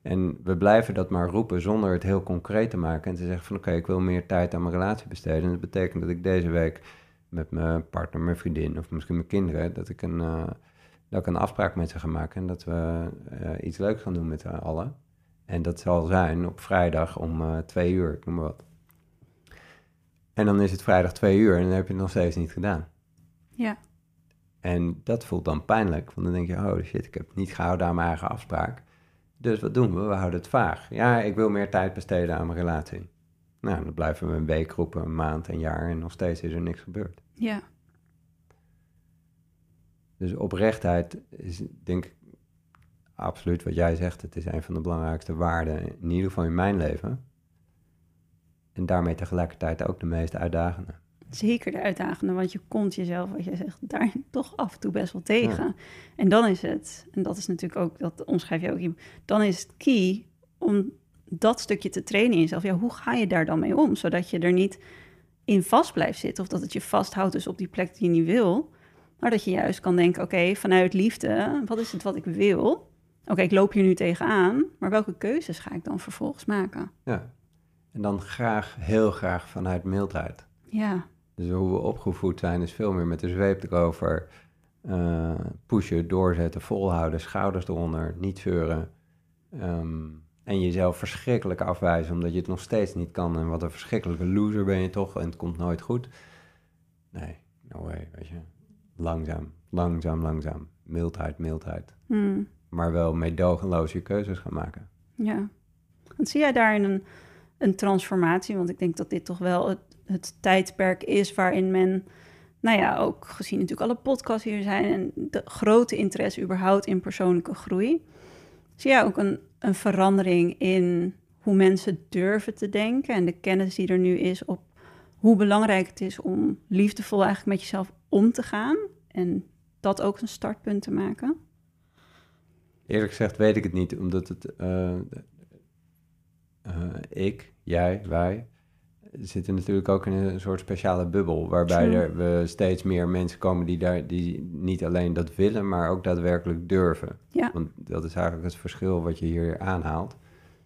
En we blijven dat maar roepen zonder het heel concreet te maken. En te zeggen van oké, ik wil meer tijd aan mijn relatie besteden. En dat betekent dat ik deze week met mijn partner, mijn vriendin of misschien mijn kinderen, dat ik een dat ik een afspraak met ze ga maken en dat we uh, iets leuks gaan doen met allen. En dat zal zijn op vrijdag om uh, twee uur, ik noem maar wat. En dan is het vrijdag twee uur en dan heb je het nog steeds niet gedaan. Ja. En dat voelt dan pijnlijk, want dan denk je, oh shit, ik heb niet gehouden aan mijn eigen afspraak. Dus wat doen we? We houden het vaag. Ja, ik wil meer tijd besteden aan mijn relatie. Nou, dan blijven we een week roepen, een maand, een jaar en nog steeds is er niks gebeurd. Ja. Dus oprechtheid is, denk ik, absoluut wat jij zegt. Het is een van de belangrijkste waarden, in ieder geval in mijn leven. En daarmee tegelijkertijd ook de meest uitdagende. Zeker de uitdagende, want je komt jezelf, wat jij zegt, daar toch af en toe best wel tegen. En dan is het, en dat is natuurlijk ook, dat omschrijf je ook, dan is het key om dat stukje te trainen in jezelf. Ja, hoe ga je daar dan mee om? Zodat je er niet in vast blijft zitten of dat het je vasthoudt dus op die plek die je niet wil. Maar dat je juist kan denken, oké, vanuit liefde, wat is het wat ik wil? Oké, ik loop hier nu tegenaan, maar welke keuzes ga ik dan vervolgens maken? Ja, en dan graag, heel graag vanuit mildheid. Ja. Dus hoe we opgevoed zijn is veel meer met de zweep erover. Uh, pushen, doorzetten, volhouden, schouders eronder, niet zeuren. Ehm, en jezelf verschrikkelijk afwijzen omdat je het nog steeds niet kan. En wat een verschrikkelijke loser ben je toch en het komt nooit goed. Nee, no way, weet je. Langzaam, langzaam, langzaam. Mildheid, mildheid. Hmm. Maar wel meedogenloos je keuzes gaan maken. Ja. Want zie jij daarin een, een transformatie? Want ik denk dat dit toch wel het, het tijdperk is waarin men nou ja, ook gezien natuurlijk alle podcasts hier zijn en de grote interesse überhaupt in persoonlijke groei. Zie jij ook een, een verandering in hoe mensen durven te denken en de kennis die er nu is op hoe belangrijk het is om liefdevol eigenlijk met jezelf om te gaan en dat ook een startpunt te maken? Eerlijk gezegd weet ik het niet, omdat het uh, ik, jij, wij zitten natuurlijk ook in een soort speciale bubbel, waarbij er we steeds meer mensen komen die daar die niet alleen dat willen, maar ook daadwerkelijk durven. Ja. Want dat is eigenlijk het verschil wat je hier aanhaalt.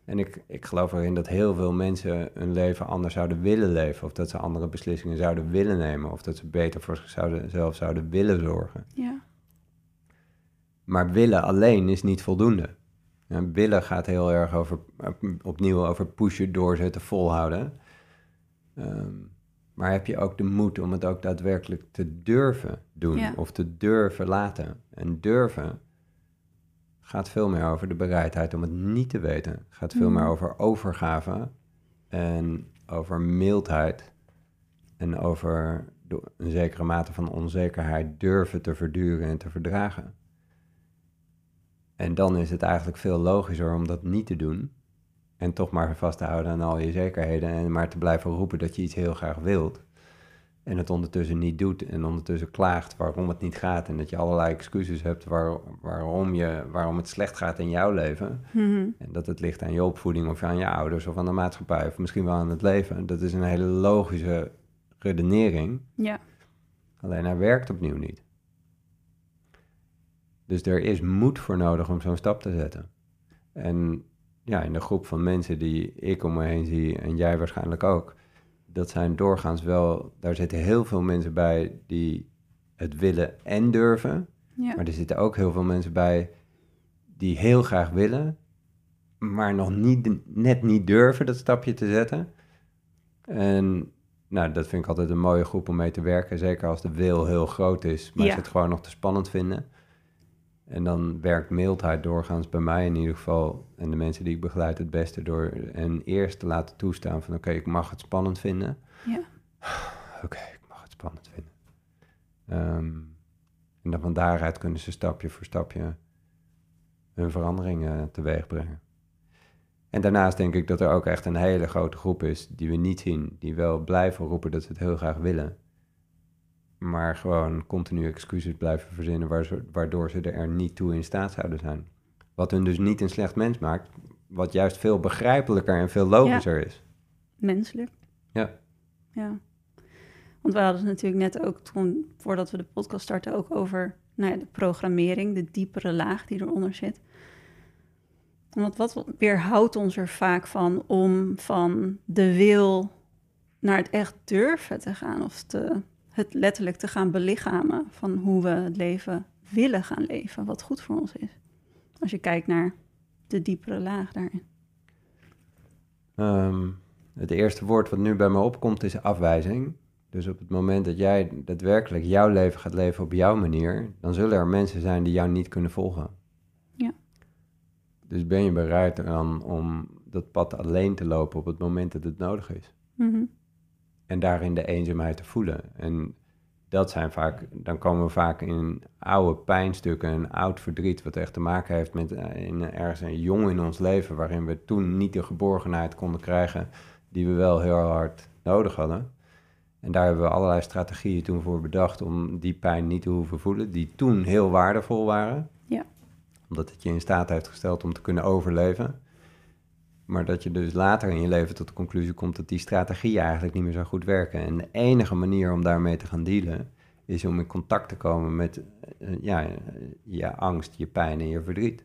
En ik, ik geloof erin dat heel veel mensen hun leven anders zouden willen leven, of dat ze andere beslissingen zouden willen nemen, of dat ze beter voor zichzelf zouden willen zorgen. Ja. Maar willen alleen is niet voldoende. En willen gaat heel erg over, opnieuw over pushen, doorzetten, volhouden. Ehm, maar heb je ook de moed om het ook daadwerkelijk te durven doen of te durven laten? En durven gaat veel meer over de bereidheid om het niet te weten. Gaat veel meer mm. over overgave en over mildheid en over een zekere mate van onzekerheid durven te verduren en te verdragen. En dan is het eigenlijk veel logischer om dat niet te doen en toch maar vast te houden aan al je zekerheden en maar te blijven roepen dat je iets heel graag wilt. En het ondertussen niet doet en ondertussen klaagt waarom het niet gaat. En dat je allerlei excuses hebt waar, waarom, je, waarom het slecht gaat in jouw leven. Mhm. En dat het ligt aan je opvoeding of aan je ouders of aan de maatschappij of misschien wel aan het leven. Dat is een hele logische redenering. Ja. Alleen hij werkt opnieuw niet. Dus er is moed voor nodig om zo'n stap te zetten. En ja, in de groep van mensen die ik om me heen zie en jij waarschijnlijk ook, dat zijn doorgaans wel, daar zitten heel veel mensen bij die het willen en durven. Ja. Maar er zitten ook heel veel mensen bij die heel graag willen, maar nog niet, net niet durven dat stapje te zetten. En nou, dat vind ik altijd een mooie groep om mee te werken. Zeker als de wil heel groot is, maar ze het gewoon nog te spannend vinden. En dan werkt mildheid doorgaans bij mij in ieder geval en de mensen die ik begeleid het beste door en eerst te laten toestaan van oké, ik mag het spannend vinden. Ja. Oké, ik mag het spannend vinden. Ehm, en dan van daaruit kunnen ze stapje voor stapje hun veranderingen teweeg brengen. En daarnaast denk ik dat er ook echt een hele grote groep is die we niet zien, die wel blijven roepen dat ze het heel graag willen maar gewoon continu excuses blijven verzinnen waardoor ze er niet toe in staat zouden zijn. Wat hun dus niet een slecht mens maakt, wat juist veel begrijpelijker en veel logischer is. Menselijk. Ja. Ja. Want we hadden het natuurlijk net ook toen, voordat we de podcast starten, ook over nou ja, de programmering, de diepere laag die eronder zit. Want wat weerhoudt ons er vaak van om van de wil naar het echt durven te gaan of te het letterlijk te gaan belichamen van hoe we het leven willen gaan leven, wat goed voor ons is. Als je kijkt naar de diepere laag daarin. Ehm, het eerste woord wat nu bij me opkomt is afwijzing. Dus op het moment dat jij daadwerkelijk jouw leven gaat leven op jouw manier, dan zullen er mensen zijn die jou niet kunnen volgen. Ja. Dus ben je bereid dan om dat pad alleen te lopen op het moment dat het nodig is? Mm en daarin de eenzaamheid te voelen. En dat zijn vaak, dan komen we vaak in oude pijnstukken, een oud verdriet, wat echt te maken heeft met eh, in, ergens een jong in ons leven, waarin we toen niet de geborgenheid konden krijgen die we wel heel hard nodig hadden. En daar hebben we allerlei strategieën toen voor bedacht om die pijn niet te hoeven voelen, die toen heel waardevol waren. Ja. Omdat het je in staat heeft gesteld om te kunnen overleven. Maar dat je dus later in je leven tot de conclusie komt dat die strategie eigenlijk niet meer zo goed werken. En de enige manier om daarmee te gaan dealen is om in contact te komen met uh, ja, je angst, je pijn en je verdriet.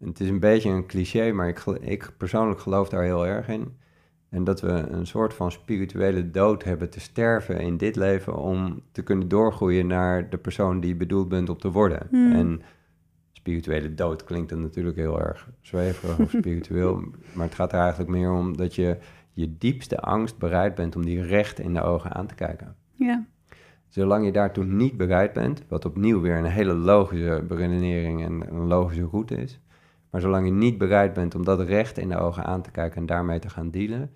En het is een beetje een cliché, maar ik, ik persoonlijk geloof daar heel erg in. En dat we een soort van spirituele dood hebben te sterven in dit leven om te kunnen doorgroeien naar de persoon die je bedoeld bent om te worden. Hmm. En spirituele dood klinkt dan natuurlijk heel erg zweverig of spiritueel, maar het gaat er eigenlijk meer om dat je je diepste angst bereid bent om die recht in de ogen aan te kijken. Ja. Zolang je daartoe niet bereid bent, wat opnieuw weer een hele logische beredenering en een logische route is, maar zolang je niet bereid bent om dat recht in de ogen aan te kijken en daarmee te gaan dealen,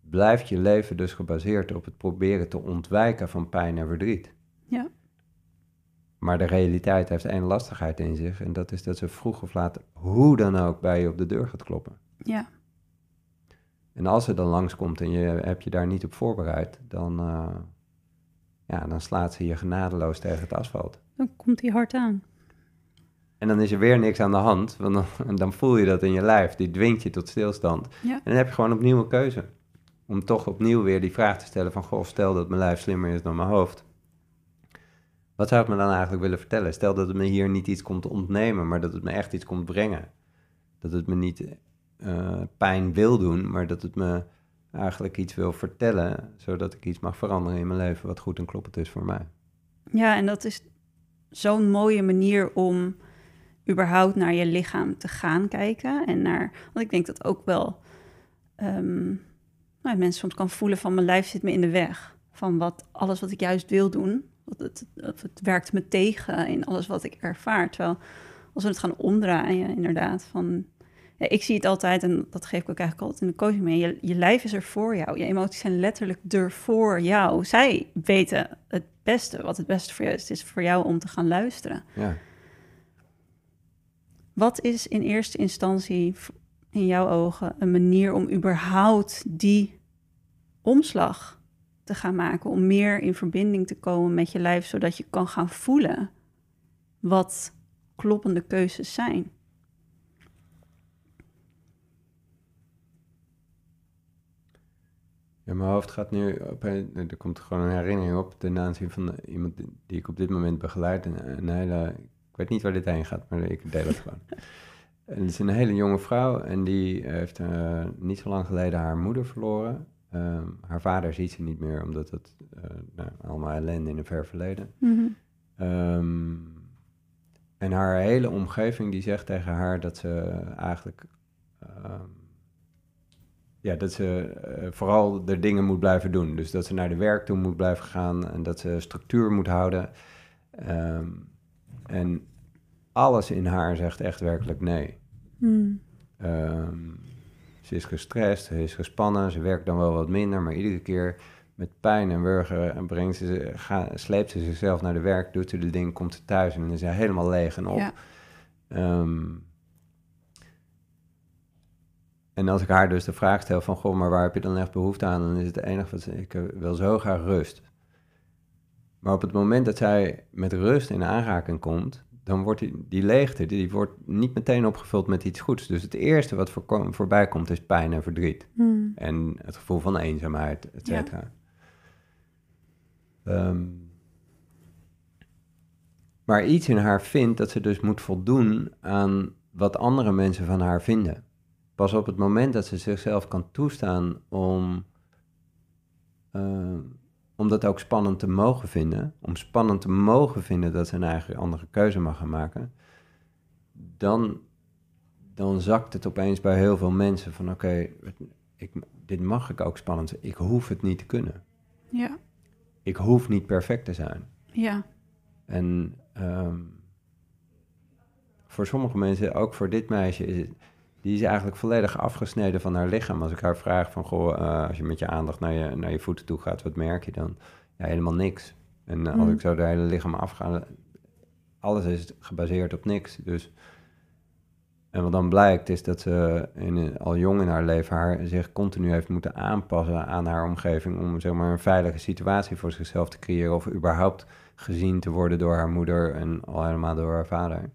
blijft je leven dus gebaseerd op het proberen te ontwijken van pijn en verdriet. Maar de realiteit heeft één lastigheid in zich en dat is dat ze vroeg of laat hoe dan ook bij je op de deur gaat kloppen. Ja. En als ze dan langskomt en je hebt je daar niet op voorbereid, dan, eh, ja, dan slaat ze je genadeloos tegen het asfalt. Dan komt hij hard aan. En dan is er weer niks aan de hand, want dan, dan voel je dat in je lijf. Die dwingt je tot stilstand. Ja. En dan heb je gewoon opnieuw een keuze. Om toch opnieuw weer die vraag te stellen van... Goh, stel dat mijn lijf slimmer is dan mijn hoofd. Wat zou het me dan eigenlijk willen vertellen? Stel dat het me hier niet iets komt ontnemen, maar dat het me echt iets komt brengen. Dat het me niet eh, pijn wil doen, maar dat het me eigenlijk iets wil vertellen... zodat ik iets mag veranderen in mijn leven wat goed en kloppend is voor mij. Ja, en dat is zo'n mooie manier om überhaupt naar je lichaam te gaan kijken. En naar, want ik denk dat ook wel ehm, nou, mensen soms kan voelen van mijn lijf zit me in de weg. Van wat, alles wat ik juist wil doen, het, werkt me tegen in alles wat ik ervaar. Terwijl als we het gaan omdraaien, inderdaad, van... Ja, ik zie het altijd, en dat geef ik ook eigenlijk altijd in de coaching mee. Je, je lijf is er voor jou. Je emoties zijn letterlijk er voor jou. Zij weten het beste, wat het beste voor jou is. Het is voor jou om te gaan luisteren. Ja. Wat is in eerste instantie in jouw ogen een manier om überhaupt die omslag te gaan maken? Om meer in verbinding te komen met je lijf, zodat je kan gaan voelen wat kloppende keuzes zijn. Ja, mijn hoofd gaat nu opeens, er komt gewoon een herinnering op ten aanzien van iemand die- ik op dit moment begeleid. Een, een hele, ik weet niet waar dit heen gaat, maar ik deel het gewoon. En het is een hele jonge vrouw en die heeft eh, niet zo lang geleden haar moeder verloren. Ehm, haar vader ziet ze niet meer, omdat het eh, nou, allemaal ellende in een ver verleden. Ehm, en haar hele omgeving die zegt tegen haar dat ze eigenlijk ehm, ja, dat ze eh, vooral de dingen moet blijven doen. Dus dat ze naar de werk toe moet blijven gaan en dat ze structuur moet houden. En alles in haar zegt echt werkelijk nee. Hmm. Ze is gestrest, ze is gespannen, ze werkt dan wel wat minder, maar iedere keer met pijn en wurgen en brengt ze, ga, sleept ze zichzelf naar de werk, doet ze de ding, komt ze thuis en dan is ze helemaal leeg en op. Ja. Ehm, en als ik haar dus de vraag stel van, goh, maar waar heb je dan echt behoefte aan? Dan is het enige wat ze, ik eh, wil zo graag rust. Maar op het moment dat zij met rust in aanraking komt, dan wordt die, die leegte, die wordt niet meteen opgevuld met iets goeds. Dus het eerste wat voorko- voorbij komt is pijn en verdriet. Hmm. En het gevoel van eenzaamheid, et cetera. Ehm, maar iets in haar vindt dat ze dus moet voldoen aan wat andere mensen van haar vinden. Pas op het moment dat ze zichzelf kan toestaan om, ehm, om dat ook spannend te mogen vinden, om spannend te mogen vinden dat ze een eigen andere keuze mag gaan maken, dan, dan zakt het opeens bij heel veel mensen van oké, dit mag ik ook spannend zijn. Ik hoef het niet te kunnen. Ja. Ik hoef niet perfect te zijn. Ja. En ehm, voor sommige mensen, ook voor dit meisje, is het, die is eigenlijk volledig afgesneden van haar lichaam. Als ik haar vraag van, goh, eh, als je met je aandacht naar je, naar je voeten toe gaat, wat merk je dan? Ja, helemaal niks. En eh, als Mm. ik zo de hele lichaam afga, alles is gebaseerd op niks. Dus, en wat dan blijkt, is dat ze in, al jong in haar leven haar, zich continu heeft moeten aanpassen aan haar omgeving om zeg maar, een veilige situatie voor zichzelf te creëren of überhaupt gezien te worden door haar moeder en al helemaal door haar vader.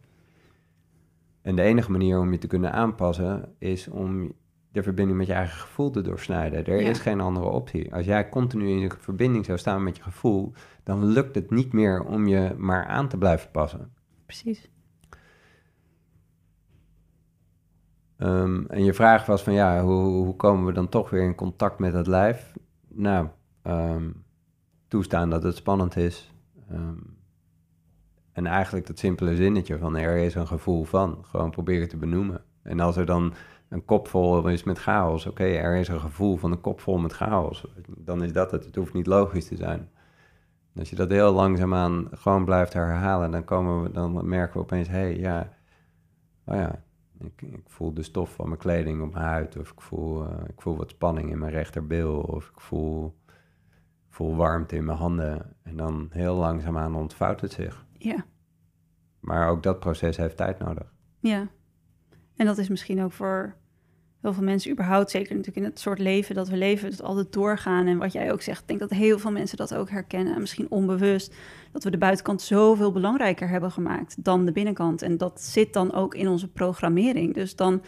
En de enige manier om je te kunnen aanpassen is om de verbinding met je eigen gevoel te doorsnijden. Er Ja. is geen andere optie. Als jij continu in de verbinding zou staan met je gevoel, dan lukt het niet meer om je maar aan te blijven passen. Precies. Ehm, en je vraag was van ja, hoe, hoe komen we dan toch weer in contact met het lijf? Nou, ehm, toestaan dat het spannend is. Ehm, en eigenlijk dat simpele zinnetje van er is een gevoel van. Gewoon proberen te benoemen. En als er dan een kop vol is met chaos, oké, er is een gevoel van een kop vol met chaos. Dan is dat het. Het hoeft niet logisch te zijn. als je dat heel langzaamaan gewoon blijft herhalen, dan, komen we, dan merken we opeens, hé, hey, ja, oh ja, ik, ik, voel de stof van mijn kleding op mijn huid, of ik voel, uh, ik voel wat spanning in mijn rechterbil, of ik voel, voel warmte in mijn handen. En dan heel langzaamaan ontvouwt het zich. Ja. Maar ook dat proces heeft tijd nodig. Ja. En dat is misschien ook voor heel veel mensen überhaupt, zeker natuurlijk in het soort leven dat we leven, dat altijd doorgaan. En wat jij ook zegt, ik denk dat heel veel mensen dat ook herkennen. Misschien onbewust, dat we de buitenkant zoveel belangrijker hebben gemaakt dan de binnenkant. En dat zit dan ook in onze programmering. Dus dan,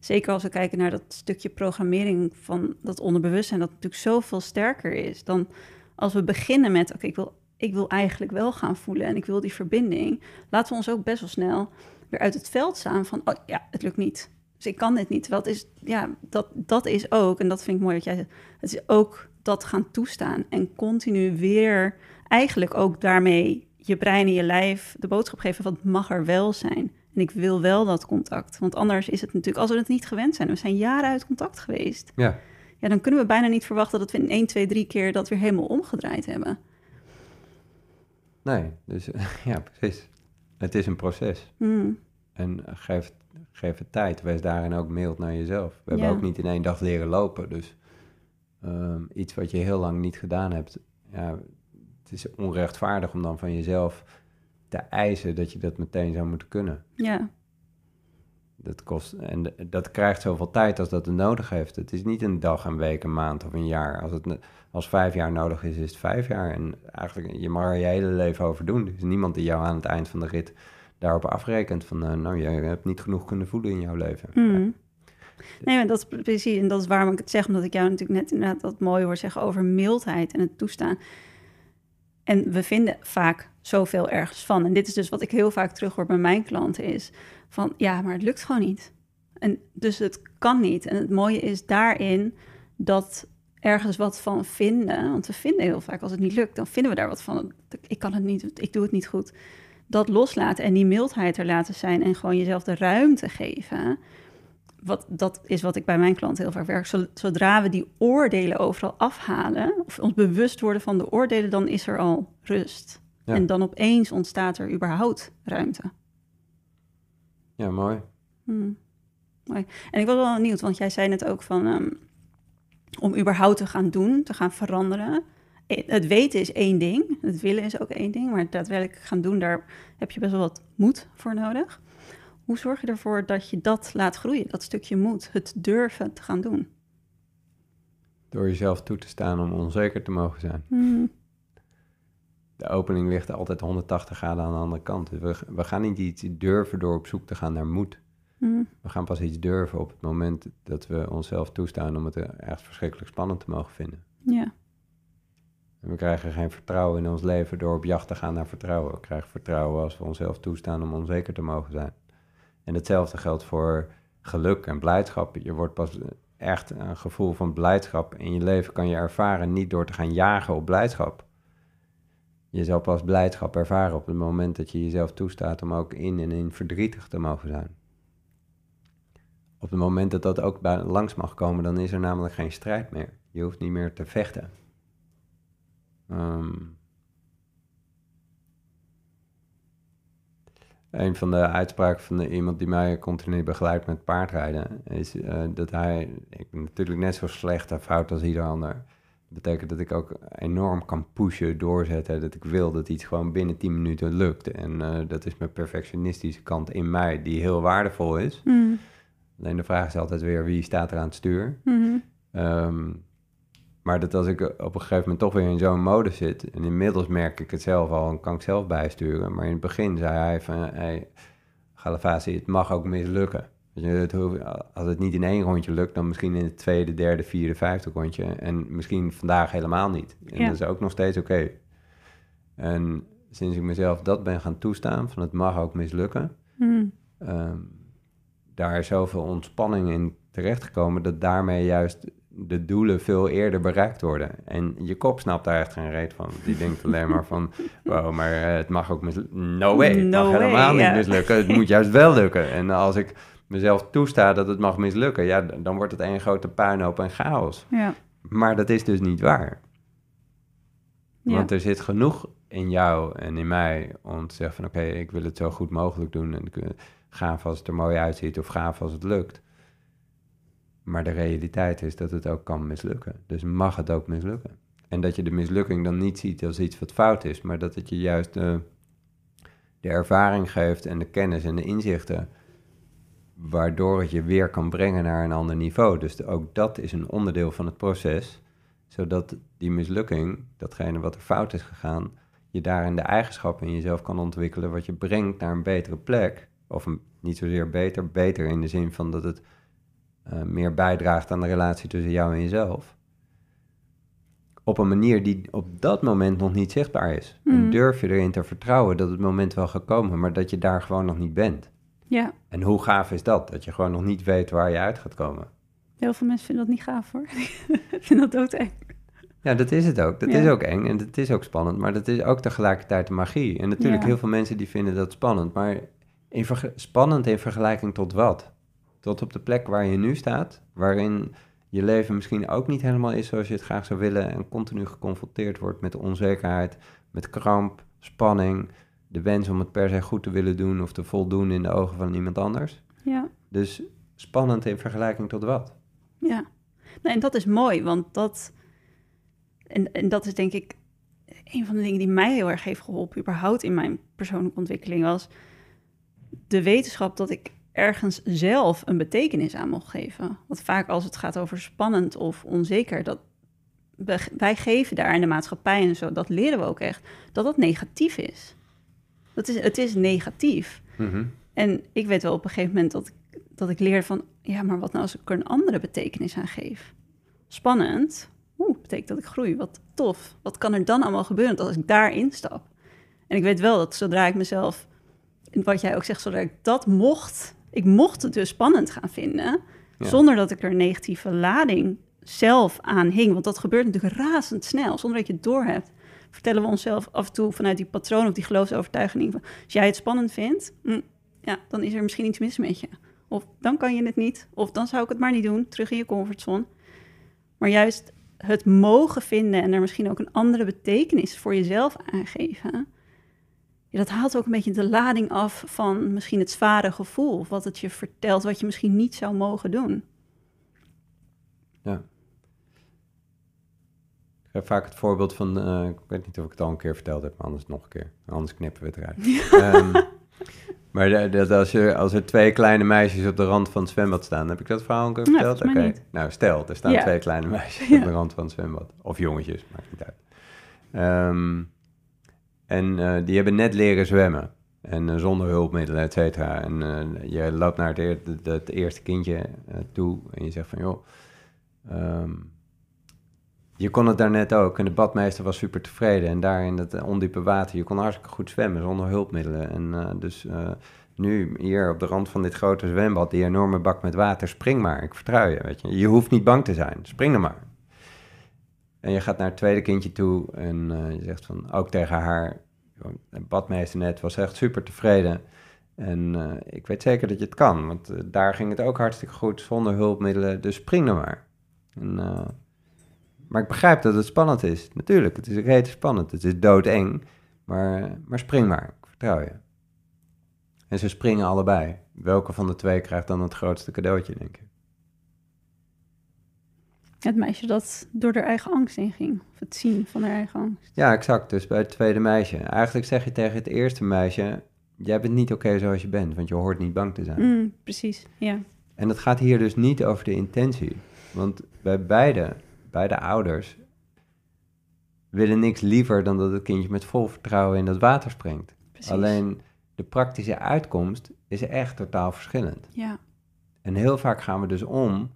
zeker als we kijken naar dat stukje programmering van dat onderbewustzijn, dat natuurlijk zoveel sterker is, dan als we beginnen met, oké, ik wil ik wil eigenlijk wel gaan voelen en ik wil die verbinding, laten we ons ook best wel snel weer uit het veld staan van, oh ja, het lukt niet. Dus ik kan dit niet. Terwijl is, ja, dat, dat is ook, en dat vind ik mooi dat jij zegt, het is ook dat gaan toestaan en continu weer eigenlijk ook daarmee je brein en je lijf de boodschap geven het mag er wel zijn. En ik wil wel dat contact. Want anders is het natuurlijk, als we het niet gewend zijn, we zijn jaren uit contact geweest. Ja. Ja, dan kunnen we bijna niet verwachten dat we in 1, 2, 3 keer dat weer helemaal omgedraaid hebben. Nee, dus ja, precies. Het is een proces. Mm. En geef, geef het tijd. Wees daarin ook mild naar jezelf. We hebben ook niet in één dag leren lopen. Dus um, iets wat je heel lang niet gedaan hebt. Ja, het is onrechtvaardig om dan van jezelf te eisen dat je dat meteen zou moeten kunnen. Ja. Dat kost, en dat krijgt zoveel tijd als dat het nodig heeft. Het is niet een dag, een week, een maand of een jaar. Als het als vijf jaar nodig is, is het vijf jaar. En eigenlijk, je mag er je hele leven over doen. Er is niemand die jou aan het eind van de rit daarop afrekent van, uh, nou, je hebt niet genoeg kunnen voelen in jouw leven. Mm. Nee, maar dat is precies, en dat is waarom ik het zeg, omdat ik jou natuurlijk net inderdaad dat mooi hoor zeggen over mildheid en het toestaan. En we vinden vaak zoveel ergens van. En dit is dus wat ik heel vaak terug hoor bij mijn klanten is van, ja, maar het lukt gewoon niet. En dus het kan niet. En het mooie is daarin dat ergens wat van vinden. Want we vinden heel vaak, als het niet lukt, dan vinden we daar wat van. Ik kan het niet, ik doe het niet goed. Dat loslaten en die mildheid er laten zijn en gewoon jezelf de ruimte geven. Wat, dat is wat ik bij mijn klanten heel vaak werk. Zodra we die oordelen overal afhalen, of ons bewust worden van de oordelen, dan is er al rust. En dan opeens ontstaat er überhaupt ruimte. Ja, mooi. Hmm. mooi. En ik was wel benieuwd, want jij zei net ook van. Ehm, om überhaupt te gaan doen, te gaan veranderen. Eh, het weten is één ding, het willen is ook één ding, maar daadwerkelijk gaan doen, daar heb je best wel wat moed voor nodig. Hoe zorg je ervoor dat je dat laat groeien, dat stukje moed, het durven te gaan doen? Door jezelf toe te staan om onzeker te mogen zijn. Hmm. De opening ligt altijd 180 graden aan de andere kant. Dus we, we gaan niet iets durven door op zoek te gaan naar moed. Hmm. We gaan pas iets durven op het moment dat we onszelf toestaan om het echt verschrikkelijk spannend te mogen vinden. Ja. we krijgen geen vertrouwen in ons leven door op jacht te gaan naar vertrouwen. We krijgen vertrouwen als we onszelf toestaan om onzeker te mogen zijn. En hetzelfde geldt voor geluk en blijdschap. Je wordt pas echt een gevoel van blijdschap in je leven kan je ervaren niet door te gaan jagen op blijdschap. Je zal pas blijdschap ervaren op het moment dat je jezelf toestaat om ook in en in verdrietig te mogen zijn op het moment dat dat ook langs mag komen, dan is er namelijk geen strijd meer. Je hoeft niet meer te vechten. Um, een van de uitspraken van de, iemand die mij continu begeleidt met paardrijden, is uh, dat hij, ik ben natuurlijk net zo slecht en fout als ieder ander. Dat betekent dat ik ook enorm kan pushen, doorzetten, dat ik wil dat iets gewoon binnen 10 minuten lukt. En uh, dat is mijn perfectionistische kant in mij, die heel waardevol is. Mm. Alleen de vraag is altijd weer wie staat er aan het stuur. Mm maar dat als ik op een gegeven moment toch weer in zo'n mode zit, en inmiddels merk ik het zelf al en kan ik zelf bijsturen. Maar in het begin zei hij van, hey, Galavasi, het mag ook mislukken. Het als het niet in één rondje lukt, dan misschien in het tweede, derde, vierde, vijfde rondje. En misschien vandaag helemaal niet. En dat is ook nog steeds oké. En sinds ik mezelf dat ben gaan toestaan, van het mag ook mislukken, mm daar zoveel ontspanning in terechtgekomen dat daarmee juist de doelen veel eerder bereikt worden. En je kop snapt daar echt geen reet van. Die denkt alleen maar van, wow, maar eh, het mag ook mislukken. No way, het No mag way, helemaal niet mislukken. Het moet juist wel lukken. En als ik mezelf toesta dat het mag mislukken, ja, dan wordt het één grote puinhoop en chaos. Ja. Maar dat is dus niet waar. Ja. Want er zit genoeg in jou en in mij om te zeggen van oké, ik wil het zo goed mogelijk doen en eh, gaaf als het er mooi uitziet of gaaf als het lukt. Maar de realiteit is dat het ook kan mislukken. Dus mag het ook mislukken. En dat je de mislukking dan niet ziet als iets wat fout is, maar dat het je juist eh, de ervaring geeft en de kennis en de inzichten, waardoor het je weer kan brengen naar een ander niveau. Dus de- ook dat is een onderdeel van het proces, zodat die mislukking, datgene wat er fout is gegaan, je daarin de eigenschappen in jezelf kan ontwikkelen, wat je brengt naar een betere plek. Of niet zozeer beter, beter in de zin van dat het eh, meer bijdraagt aan de relatie tussen jou en jezelf. Op een manier die op dat moment nog niet zichtbaar is. En Mhm. durf je erin te vertrouwen dat het moment wel gaat komen, maar dat je daar gewoon nog niet bent. ja, En hoe gaaf is dat? Dat je gewoon nog niet weet waar je uit gaat komen. heel veel mensen vinden dat niet gaaf hoor. Ik vind dat doodeng. Ja, dat is het ook. Dat Ja. is ook eng en dat is ook spannend, maar dat is ook tegelijkertijd de magie. En natuurlijk, Ja. heel veel mensen die vinden dat spannend, maar in spannend in vergelijking tot wat? Tot op de plek waar je nu staat, waarin je leven misschien ook niet helemaal is zoals je het graag zou willen en continu geconfronteerd wordt met onzekerheid, met kramp, spanning, de wens om het per se goed te willen doen of te voldoen in de ogen van iemand anders. Ja, Dus spannend in vergelijking tot wat? ja. Nee, en dat is mooi, want dat... En, en dat is denk ik een van de dingen die mij heel erg heeft geholpen... überhaupt in mijn persoonlijke ontwikkeling was... de wetenschap dat ik ergens zelf een betekenis aan mocht geven. Want vaak als het gaat over spannend of onzeker... dat wij geven daar in de maatschappij en zo... dat leren we ook echt, dat dat negatief is. Dat is het is negatief. Mhm. En ik weet wel op een gegeven moment dat ik, dat ik leer van... ja, maar wat nou als ik er een andere betekenis aan geef? Spannend. Oeh, betekent dat ik groei. Wat tof. Wat kan er dan allemaal gebeuren als ik daarin stap? En ik weet wel dat zodra ik mezelf... wat jij ook zegt, zodra ik dat mocht... ik mocht het dus spannend gaan vinden... Ja. zonder dat ik er negatieve lading zelf aan hing. Want dat gebeurt natuurlijk razendsnel, zonder dat je het doorhebt. Vertellen we onszelf af en toe vanuit die patroon of die geloofsovertuiging... van, als jij het spannend vindt, hm, ja, dan is er misschien iets mis met je. Of dan kan je het niet, of dan zou ik het maar niet doen, terug in je comfortzone. Maar juist het mogen vinden en er misschien ook een andere betekenis voor jezelf aangeven... Ja, dat haalt ook een beetje de lading af van misschien het zware gevoel... wat het je vertelt, wat je misschien niet zou mogen doen. Ja. Ik heb vaak het voorbeeld van, eh, ik weet niet of ik het al een keer verteld heb, maar anders nog een keer. Anders knippen we het eruit. Ehm, maar dat als, je, als er twee kleine meisjes op de rand van het zwembad staan, heb ik dat verhaal een keer verteld? mij niet. Nou, stel, er staan Ja. twee kleine meisjes Ja. op de rand van het zwembad. Of jongetjes, maakt niet uit. Ehm, en eh, die hebben net leren zwemmen. En eh, zonder hulpmiddelen, et cetera. En eh, je loopt naar het, het, eerste kindje toe en je zegt van, joh... ehm, je kon het daarnet ook en de badmeester was super tevreden. En daar in dat ondiepe water, je kon hartstikke goed zwemmen zonder hulpmiddelen. En dus nu hier op de rand van dit grote zwembad, die enorme bak met water, spring maar. Ik vertrouw je, weet je. Je hoeft niet bang te zijn, spring er maar. En je gaat naar het tweede kindje toe en eh, je zegt van, ook tegen haar, de badmeester net was echt super tevreden. En eh, ik weet zeker dat je het kan, want eh, daar ging het ook hartstikke goed zonder hulpmiddelen, dus spring er maar. En, maar ik begrijp dat het spannend is. Natuurlijk, het is reet spannend. Het is doodeng. Maar, maar spring maar. Ik vertrouw je. En ze springen allebei. Welke van de twee krijgt dan het grootste cadeautje, denk je? Het meisje dat door haar eigen angst inging. Of het zien van haar eigen angst. Ja, exact. Dus bij het tweede meisje. Eigenlijk zeg je tegen het eerste meisje... Jij bent niet oké zoals je bent, want je hoort niet bang te zijn. Mm, precies, ja. En het gaat hier dus niet over de intentie. Want bij beide, beide ouders willen niks liever dan dat het kindje met vol vertrouwen in dat water springt. Precies. Alleen de praktische uitkomst is echt totaal verschillend. Ja, En heel vaak gaan we dus om,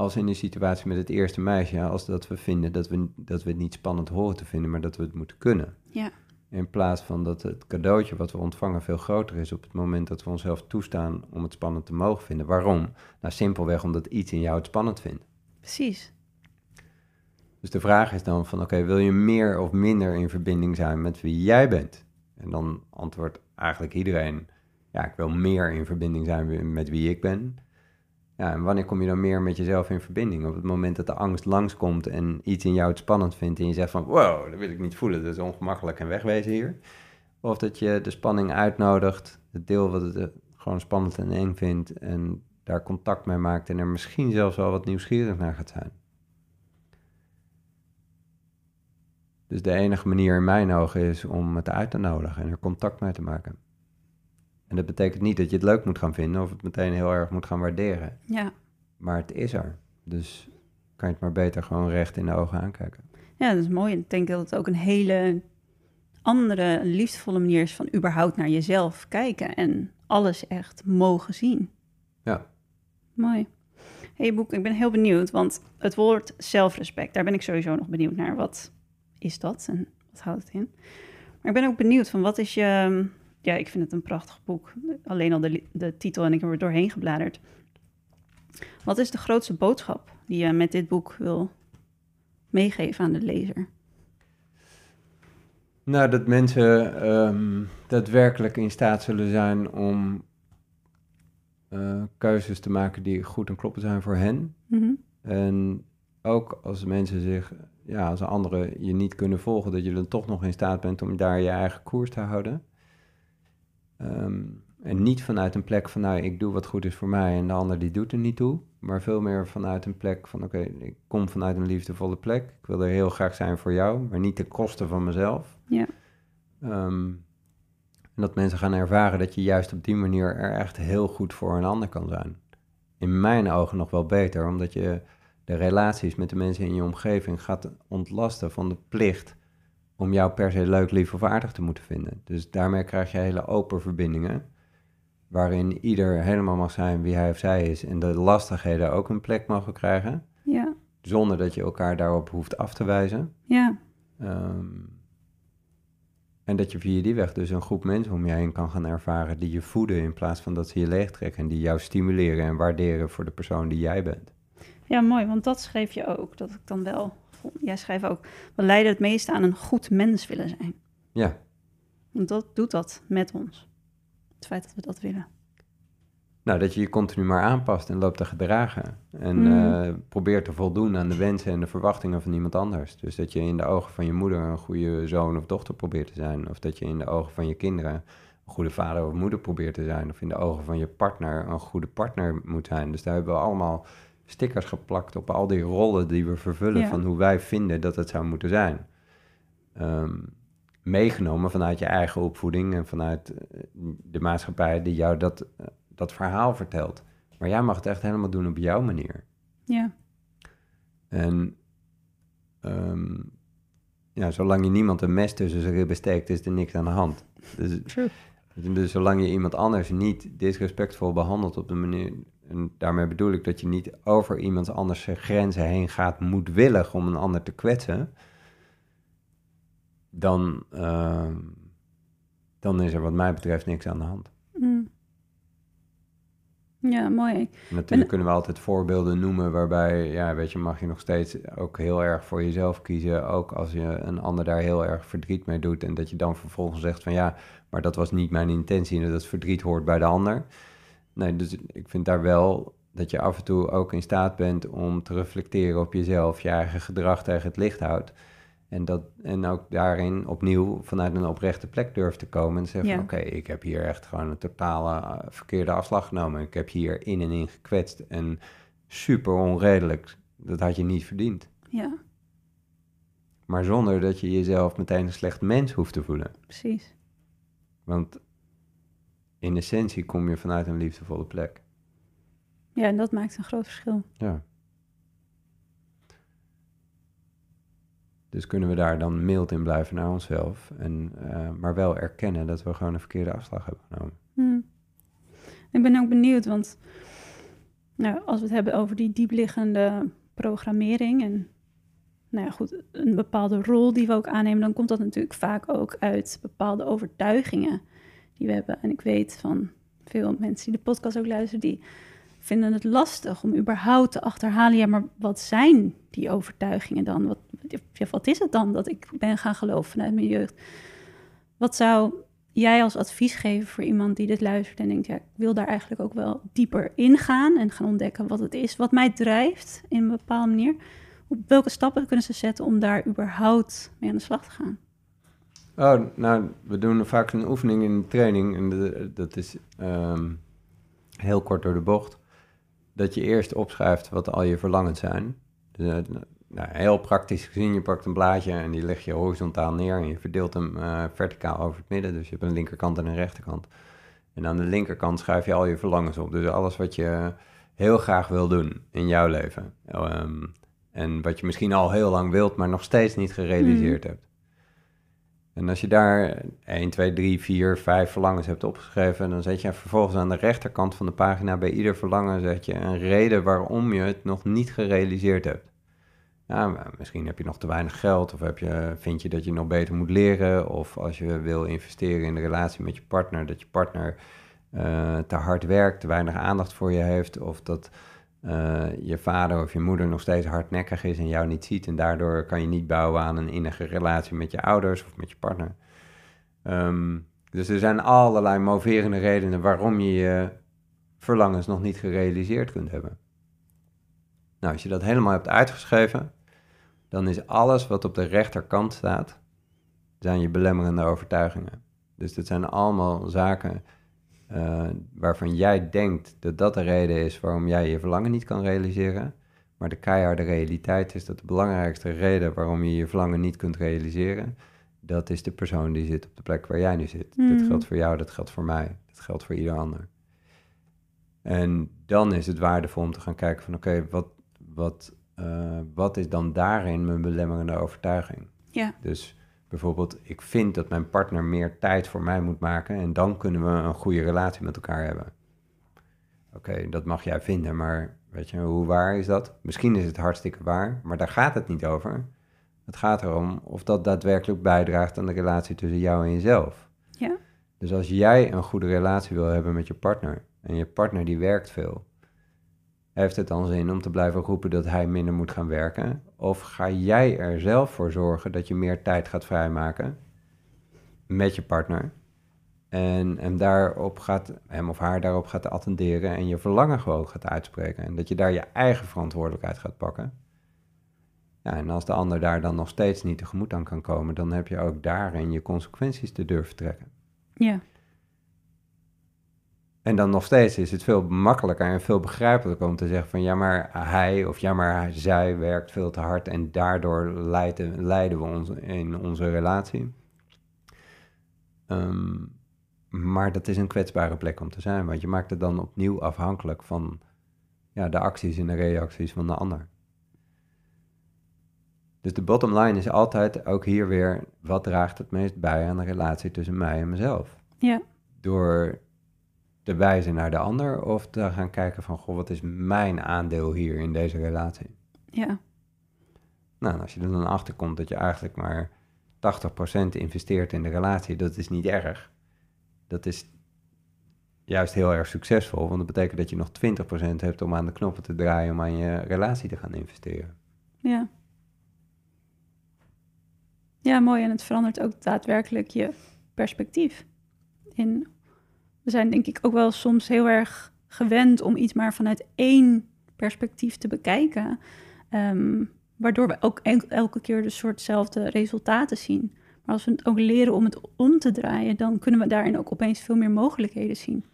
als in de situatie met het eerste meisje, als dat we vinden dat we, dat we het niet spannend horen te vinden, maar dat we het moeten kunnen. ja, In plaats van dat het cadeautje wat we ontvangen veel groter is op het moment dat we onszelf toestaan om het spannend te mogen vinden. Waarom? Nou, simpelweg omdat iets in jou het spannend vindt. Precies. Dus de vraag is dan van, oké, wil je meer of minder in verbinding zijn met wie jij bent? En dan antwoordt eigenlijk iedereen, ja, ik wil meer in verbinding zijn met wie ik ben. Ja, en wanneer kom je dan meer met jezelf in verbinding? Op het moment dat de angst langskomt en iets in jou het spannend vindt en je zegt van, wow, dat wil ik niet voelen, dat is ongemakkelijk en wegwezen hier. Of dat je de spanning uitnodigt, het deel wat het eh, gewoon spannend en eng vindt en daar contact mee maakt en er misschien zelfs wel wat nieuwsgierig naar gaat zijn. Dus de enige manier in mijn ogen is om het uit te nodigen en er contact mee te maken. En dat betekent niet dat je het leuk moet gaan vinden of het meteen heel erg moet gaan waarderen. Ja. Maar het is er. Dus kan je het maar beter gewoon recht in de ogen aankijken. Ja, dat is mooi. Ik denk dat het ook een hele andere, liefdevolle manier is van überhaupt naar jezelf kijken en alles echt mogen zien. Ja. Mooi. hey, Boek, ik ben heel benieuwd, want het woord zelfrespect, daar ben ik sowieso nog benieuwd naar. Wat is dat en wat houdt het in? Maar ik ben ook benieuwd van wat is je... Ja, ik vind het een prachtig boek. Alleen al de, de titel en ik heb er doorheen gebladerd. Wat is de grootste boodschap die je met dit boek wil meegeven aan de lezer? Nou, dat mensen um, daadwerkelijk in staat zullen zijn om uh, keuzes te maken die goed en kloppen zijn voor hen. Mm En ook als mensen zich, ja, als anderen je niet kunnen volgen, dat je dan toch nog in staat bent om daar je eigen koers te houden. Um, en niet vanuit een plek van, nou, ik doe wat goed is voor mij en de ander die doet er niet toe. Maar veel meer vanuit een plek van, oké, ik kom vanuit een liefdevolle plek. Ik wil er heel graag zijn voor jou, maar niet ten koste van mezelf. Ja. Um, en dat mensen gaan ervaren dat je juist op die manier er echt heel goed voor een ander kan zijn. In mijn ogen nog wel beter, omdat je de relaties met de mensen in je omgeving gaat ontlasten van de plicht om jou per se leuk, lief of aardig te moeten vinden. Dus daarmee krijg je hele open verbindingen, waarin ieder helemaal mag zijn wie hij of zij is en de lastigheden ook een plek mogen krijgen. Ja. Zonder dat je elkaar daarop hoeft af te wijzen. Ja. Um, en dat je via die weg dus een groep mensen om je heen kan gaan ervaren die je voeden in plaats van dat ze je leegtrekken en die jou stimuleren en waarderen voor de persoon die jij bent. Ja, mooi, want dat schreef je ook, dat ik dan wel Jij schrijft ook, we leiden het meeste aan een goed mens willen zijn. Ja. Want dat doet dat met ons. Het feit dat we dat willen. Nou, dat je je continu maar aanpast en loopt te gedragen. En mm. probeert te voldoen aan de wensen en de verwachtingen van iemand anders. Dus dat je in de ogen van je moeder een goede zoon of dochter probeert te zijn. Of dat je in de ogen van je kinderen een goede vader of moeder probeert te zijn. Of in de ogen van je partner een goede partner moet zijn. Dus daar hebben we allemaal stickers geplakt op al die rollen die we vervullen van hoe wij vinden dat het zou moeten zijn. Ehm, meegenomen vanuit je eigen opvoeding en vanuit eh, de maatschappij die jou dat, eh, dat verhaal vertelt. Maar jij mag het echt helemaal doen op jouw manier. Ja. En um, ja, zolang je niemand een mes tussen zijn ribben steekt, is er niks aan de hand. Dus, True. dus zolang je iemand anders niet disrespectvol behandelt op de manier en daarmee bedoel ik dat je niet over iemand anders grenzen heen gaat moedwillig om een ander te kwetsen. Dan, uh, dan is er wat mij betreft niks aan de hand. Mm. Ja, mooi. Natuurlijk kunnen we altijd voorbeelden noemen waarbij, ja, weet je, mag je nog steeds ook heel erg voor jezelf kiezen. Ook als je een ander daar heel erg verdriet mee doet. En dat je dan vervolgens zegt van ja, maar dat was niet mijn intentie en dat verdriet hoort bij de ander. Nee, dus ik vind daar wel dat je af en toe ook in staat bent om te reflecteren op jezelf, je eigen gedrag tegen het licht houdt. En, dat, en ook daarin opnieuw vanuit een oprechte plek durft te komen en zeggen: Oké, ik heb hier echt gewoon een totale eh, verkeerde afslag genomen. Ik heb hier in en in gekwetst en super onredelijk. Dat had je niet verdiend. Ja. Maar zonder dat je jezelf meteen een slecht mens hoeft te voelen. Precies. Want in essentie kom je vanuit een liefdevolle plek. Ja, en dat maakt een groot verschil. Ja. Dus kunnen we daar dan mild in blijven naar onszelf, en, uh, maar wel erkennen dat we gewoon een verkeerde afslag hebben genomen. Hmm. Ik ben ook benieuwd, want nou, als we het hebben over die diepliggende programmering en nou ja, goed, een bepaalde rol die we ook aannemen, dan komt dat natuurlijk vaak ook uit bepaalde overtuigingen die we hebben. En ik weet van veel mensen die de podcast ook luisteren, die vinden het lastig om überhaupt te achterhalen, ja, maar wat zijn die overtuigingen dan? Wat, is het dan dat ik ben gaan geloven vanuit mijn jeugd? Wat zou jij als advies geven voor iemand die dit luistert en denkt, ja, ik wil daar eigenlijk ook wel dieper ingaan en gaan ontdekken wat het is, wat mij drijft in een bepaalde manier? Op welke stappen kunnen ze zetten om daar überhaupt mee aan de slag te gaan? Oh, nou, we doen vaak een oefening in de training en dat is ehm, heel kort door de bocht. Dat je eerst opschrijft wat al je verlangens zijn. Dus, eh, nou, heel praktisch gezien, je pakt een blaadje en die leg je horizontaal neer en je verdeelt hem uh, verticaal over het midden. Dus je hebt een linkerkant en een rechterkant. En aan de linkerkant schrijf je al je verlangens op. Dus alles wat je heel graag wil doen in jouw leven. Ehm, en wat je misschien al heel lang wilt, maar nog steeds niet gerealiseerd hmm. hebt. En als je daar 1, 2, 3, 4, 5 verlangens hebt opgeschreven, dan zet je vervolgens aan de rechterkant van de pagina. Bij ieder verlangen zet je een reden waarom je het nog niet gerealiseerd hebt. Ja, misschien heb je nog te weinig geld, of heb je, vind je dat je nog beter moet leren, of als je wil investeren in de relatie met je partner, dat je partner uh, te hard werkt, te weinig aandacht voor je heeft, of dat uh, je vader of je moeder nog steeds hardnekkig is en jou niet ziet, en daardoor kan je niet bouwen aan een innige relatie met je ouders of met je partner. Um, dus er zijn allerlei moverende redenen waarom je je verlangens nog niet gerealiseerd kunt hebben. Nou, als je dat helemaal hebt uitgeschreven, dan is alles wat op de rechterkant staat, zijn je belemmerende overtuigingen. Dus dat zijn allemaal zaken uh, waarvan jij denkt dat dat de reden is waarom jij je verlangen niet kan realiseren. Maar de keiharde realiteit is dat de belangrijkste reden waarom je je verlangen niet kunt realiseren, dat is de persoon die zit op de plek waar jij nu zit. Dat mhm. geldt voor jou, dat geldt voor mij, dat geldt voor ieder ander. En dan is het waardevol om te gaan kijken van oké, wat, wat uh, wat is dan daarin mijn belemmerende overtuiging? Ja. Dus bijvoorbeeld, ik vind dat mijn partner meer tijd voor mij moet maken en dan kunnen we een goede relatie met elkaar hebben. Oké, dat mag jij vinden, maar weet je, hoe waar is dat? Misschien is het hartstikke waar, maar daar gaat het niet over. Het gaat erom of dat daadwerkelijk bijdraagt aan de relatie tussen jou en jezelf. Ja. Dus als jij een goede relatie wil hebben met je partner en je partner die werkt veel, heeft het dan zin om te blijven roepen dat hij minder moet gaan werken? Of ga jij er zelf voor zorgen dat je meer tijd gaat vrijmaken met je partner? En hem, daarop gaat, hem of haar daarop gaat attenderen en je verlangen gewoon gaat uitspreken. En dat je daar je eigen verantwoordelijkheid gaat pakken. Ja, en als de ander daar dan nog steeds niet tegemoet aan kan komen, dan heb je ook daarin je consequenties te durven trekken. Ja. En dan nog steeds is het veel makkelijker en veel begrijpelijker om te zeggen van ja, maar hij of ja, maar zij werkt veel te hard en daardoor leiden, leiden we ons in onze relatie. Ehm, maar dat is een kwetsbare plek om te zijn, want je maakt het dan opnieuw afhankelijk van ja, de acties en de reacties van de ander. Dus de bottom line is altijd ook hier weer, wat draagt het meest bij aan de relatie tussen mij en mezelf? Ja. Door te wijzen naar de ander of te gaan kijken van, goh, wat is mijn aandeel hier in deze relatie? Ja. Nou, als je er dan achter komt dat je eigenlijk maar 80% investeert in de relatie, dat is niet erg. Dat is juist heel erg succesvol, want dat betekent dat je nog 20% hebt om aan de knoppen te draaien om aan je relatie te gaan investeren. Ja. Ja, mooi. En het verandert ook daadwerkelijk je perspectief in zijn denk ik ook wel soms heel erg gewend om iets maar vanuit één perspectief te bekijken. Ehm, waardoor we ook elke keer de soortzelfde resultaten zien. Maar als we het ook leren om het om te draaien, dan kunnen we daarin ook opeens veel meer mogelijkheden zien.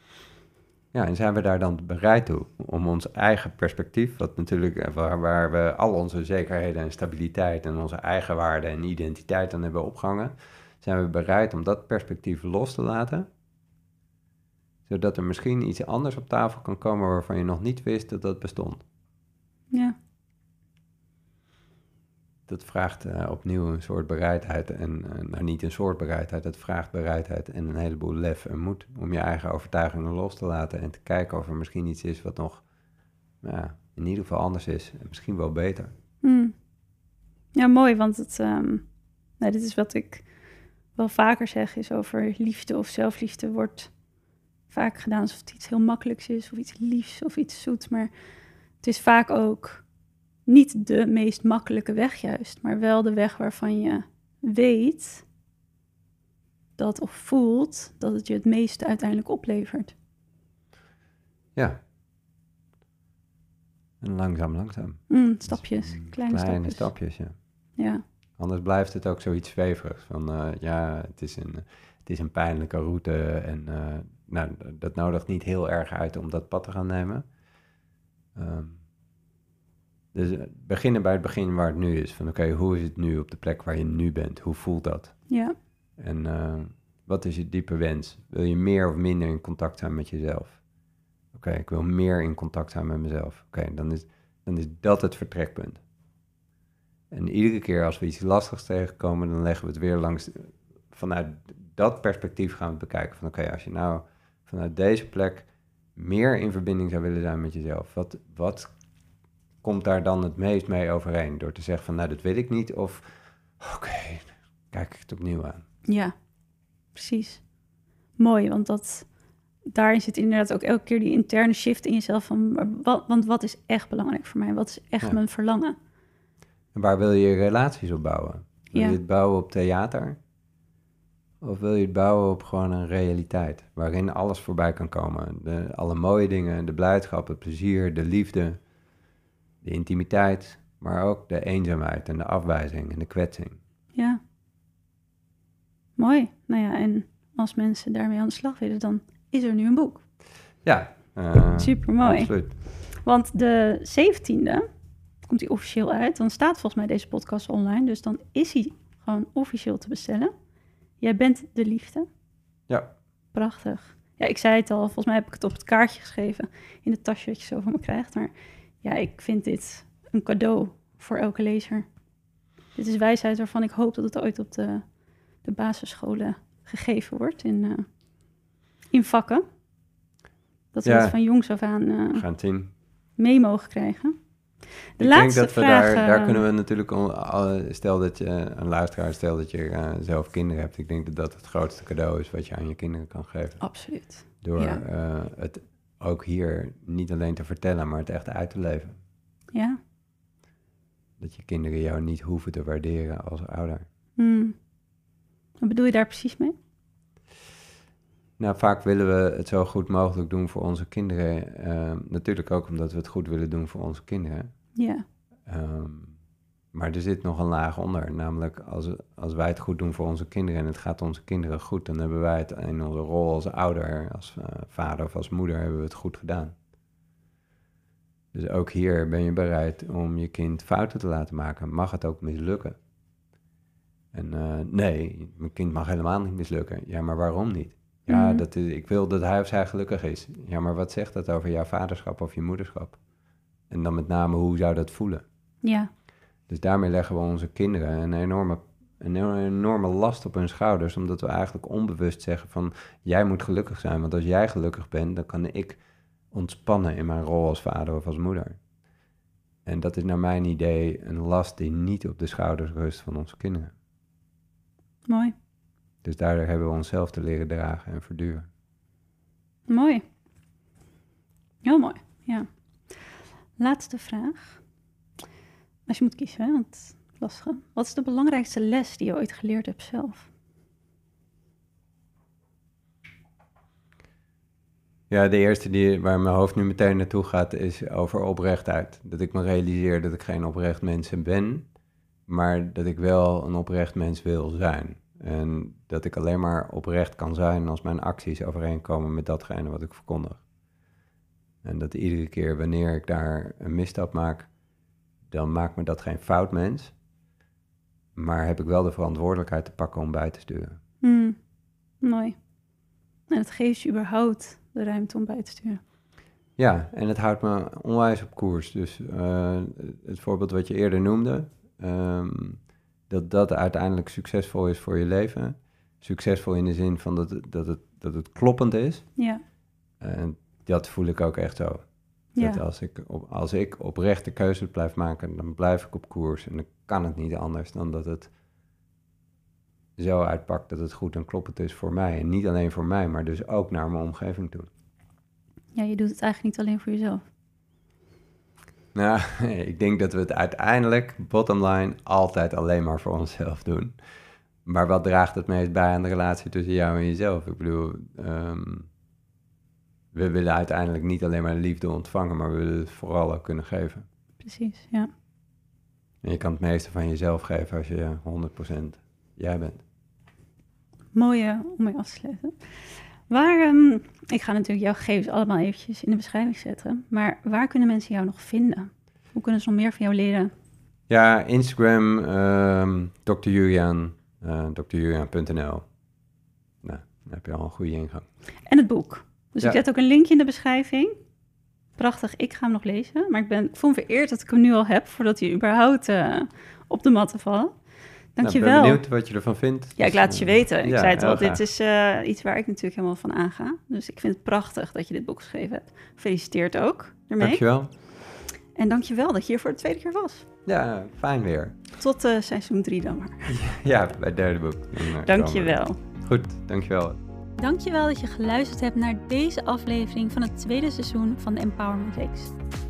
Ja, en zijn we daar dan bereid toe om ons eigen perspectief, wat natuurlijk eh, waar, waar we al onze zekerheden en stabiliteit en onze eigen waarden en identiteit aan hebben opgehangen, zijn we bereid om dat perspectief los te laten zodat er misschien iets anders op tafel kan komen waarvan je nog niet wist dat dat bestond. Ja. Dat vraagt uh, opnieuw een soort bereidheid. En uh, nou, niet een soort bereidheid, het vraagt bereidheid en een heleboel lef en moed om je eigen overtuigingen los te laten en te kijken of er misschien iets is wat nog ja, in ieder geval anders is en misschien wel beter. Hmm. Ja, mooi, want het, nou, dit is wat ik wel vaker zeg, is over liefde of zelfliefde wordt vaak gedaan alsof het iets heel makkelijks is, of iets liefs of iets zoets. Maar het is vaak ook niet de meest makkelijke weg juist, maar wel de weg waarvan je weet dat of voelt dat het je het meeste uiteindelijk oplevert. Ja. En langzaam, langzaam. Mm, stapjes, Mm, kleine, Kleine stapjes. stapjes, ja. Ja, Anders blijft het ook zoiets zweverigs. Van eh, ja, het is, een, het is een pijnlijke route. En eh, nou, dat nodigt niet heel erg uit om dat pad te gaan nemen. Ehm, dus eh, beginnen bij het begin waar het nu is. Van oké, hoe is het nu op de plek waar je nu bent? Hoe voelt dat? ja, En eh, wat is je diepe wens? Wil je meer of minder in contact zijn met jezelf? Oké, ik wil meer in contact zijn met mezelf. Oké, dan, is, dan is dat het vertrekpunt. En iedere keer als we iets lastigs tegenkomen, dan leggen we het weer langs. Vanuit dat perspectief gaan we het bekijken. Van oké, als je nou vanuit deze plek meer in verbinding zou willen zijn met jezelf, wat, wat komt daar dan het meest mee overeen? Door te zeggen van nou, dat wil ik niet. Of oké, kijk ik het opnieuw aan. ja, precies. Mooi, want dat, daarin zit inderdaad ook elke keer die interne shift in jezelf van, wat, want wat is echt belangrijk voor mij? Wat is echt Ja. mijn verlangen? En waar wil je je relaties op bouwen? Wil Ja. je het bouwen op theater? Of wil je het bouwen op gewoon een realiteit? Waarin alles voorbij kan komen. De, alle mooie dingen, de blijdschap, het plezier, de liefde, de intimiteit. Maar ook de eenzaamheid en de afwijzing en de kwetsing. Ja. Mooi. Nou ja, en als mensen daarmee aan de slag willen, dan is er nu een boek. Ja, eh, Super mooi. Absoluut. Want de 17e komt hij officieel uit. Dan staat volgens mij deze podcast online. Dus dan is hij gewoon officieel te bestellen. Jij bent de liefde. Ja. Prachtig. Ja, ik zei het al. Volgens mij heb ik het op het kaartje geschreven. In het tasje dat je zo van me krijgt. Maar ja, ik vind dit een cadeau voor elke lezer. Dit is wijsheid waarvan ik hoop dat het ooit op de, de basisscholen gegeven wordt. In, eh, in vakken. Dat we Ja. het van jongs af aan eh, gaan mee mogen krijgen. De ik laatste denk dat we vraag. daar, daar eh, kunnen we natuurlijk, stel dat je een luisteraar, stel dat je eh, zelf kinderen hebt. Ik denk dat dat het grootste cadeau is wat je aan je kinderen kan geven. Absoluut. Door Ja. eh, het ook hier niet alleen te vertellen, maar het echt uit te leven. Ja. Dat je kinderen jou niet hoeven te waarderen als ouder. Hmm. Wat bedoel je daar precies mee? Nou, vaak willen we het zo goed mogelijk doen voor onze kinderen. natuurlijk ook omdat we het goed willen doen voor onze kinderen. Ja. Ehm, maar er zit nog een laag onder. Namelijk, als, als wij het goed doen voor onze kinderen en het gaat onze kinderen goed, dan hebben wij het in onze rol als ouder, als eh, vader of als moeder, hebben we het goed gedaan. Dus ook hier ben je bereid om je kind fouten te laten maken. Mag het ook mislukken? En eh, nee, mijn kind mag helemaal niet mislukken. Ja, maar waarom niet? Ja, Mhm. dat is, ik wil dat hij of zij gelukkig is. Ja, maar wat zegt dat over jouw vaderschap of je moederschap? En dan met name, hoe zou dat voelen? Ja. Dus daarmee leggen we onze kinderen een enorme, een enorme last op hun schouders, omdat we eigenlijk onbewust zeggen van, jij moet gelukkig zijn, want als jij gelukkig bent, dan kan ik ontspannen in mijn rol als vader of als moeder. En dat is naar mijn idee een last die niet op de schouders rust van onze kinderen. Mooi. Dus daardoor hebben we onszelf te leren dragen en verduren. Mooi. Heel mooi. Ja. Laatste vraag. Als je moet kiezen, want lastig. Wat is de belangrijkste les die je ooit geleerd hebt zelf? Ja, de eerste die, waar mijn hoofd nu meteen naartoe gaat is over oprechtheid. Dat ik me realiseer dat ik geen oprecht mens ben, maar dat ik wel een oprecht mens wil zijn. En dat ik alleen maar oprecht kan zijn als mijn acties overeenkomen met datgene wat ik verkondig. En dat iedere keer wanneer ik daar een misstap maak, dan maakt me dat geen fout mens, maar heb ik wel de verantwoordelijkheid te pakken om bij te sturen. Hmm. Mooi. En het geeft je überhaupt de ruimte om bij te sturen. Ja, en het houdt me onwijs op koers. Dus eh, het voorbeeld wat je eerder noemde, ehm, dat dat uiteindelijk succesvol is voor je leven. Succesvol in de zin van dat, het- dat, het, dat het kloppend is. Ja. En dat voel ik ook echt zo. Ja. Dat als ik, op, als ik oprecht de keuze blijf maken, dan blijf ik op koers. En dan kan het niet anders dan dat het zo uitpakt dat het goed en kloppend is voor mij. En niet alleen voor mij, maar dus ook naar mijn omgeving toe. ja, je doet het eigenlijk niet alleen voor jezelf. Nou, ik denk dat we het uiteindelijk, bottom line, altijd alleen maar voor onszelf doen. Maar wat draagt het meest bij aan de relatie tussen jou en jezelf? Ik bedoel, ehm, we willen uiteindelijk niet alleen maar liefde ontvangen, maar we willen het vooral ook kunnen geven. Precies, ja. En je kan het meeste van jezelf geven als je 100% jij bent. Mooie om mee af te sluiten. Waar, ehm, ik ga natuurlijk jouw gegevens allemaal eventjes in de beschrijving zetten. Maar waar kunnen mensen jou nog vinden? Hoe kunnen ze nog meer van jou leren? Ja, Instagram, ehm Dr. Julian, eh drjulian.nl. Nou, dan heb je al een goede ingang. En het boek. Dus Ja. ik zet ook een linkje in de beschrijving. Prachtig, ik ga hem nog lezen. Maar ik, ben, ik voel me vereerd dat ik hem nu al heb, voordat hij überhaupt eh, op de matten valt. Nou, ik Dankjewel. ben benieuwd wat je ervan vindt. ja, ik laat het je weten. Ik ja, zei het al, dit is eh, iets waar ik natuurlijk helemaal van aanga. Dus ik vind het prachtig dat je dit boek geschreven hebt. Gefeliciteerd ook ermee. Dankjewel. En dankjewel dat je hier voor de tweede keer was. Ja, fijn weer. Tot eh, seizoen 3 dan maar. Ja, bij het derde boek. Dan. Dankjewel. Goed, dankjewel. Dankjewel dat je geluisterd hebt naar deze aflevering van het tweede seizoen van de Empowerment Reeks.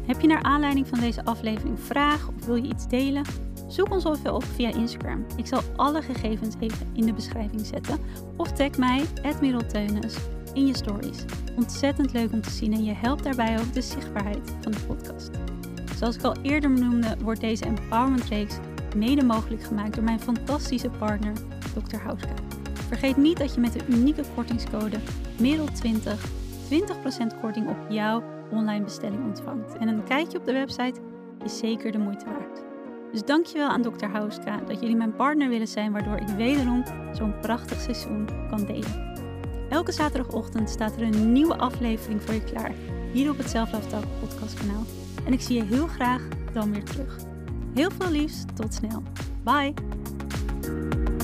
Heb je naar aanleiding van deze aflevering vragen of wil je iets delen? Zoek ons even op via Instagram. Ik zal alle gegevens even in de beschrijving zetten. Of tag mij, Teunis, in je stories. Ontzettend leuk om te zien en je helpt daarbij ook de zichtbaarheid van de podcast. Zoals ik al eerder noemde, wordt deze Empowerment Reeks mede mogelijk gemaakt door mijn fantastische partner, Dr. Houska. Vergeet niet dat je met de unieke kortingscode MEREL20 20% korting op jouw online bestelling ontvangt. En een kijkje op de website is zeker de moeite waard. Dus dankjewel aan Dr. Houska dat jullie mijn partner willen zijn, waardoor ik wederom zo'n prachtig seizoen kan delen. Elke zaterdagochtend staat er een nieuwe aflevering voor je klaar, hier op het Talk podcastkanaal. En ik zie je heel graag dan weer terug. Heel veel liefs, tot snel. Bye!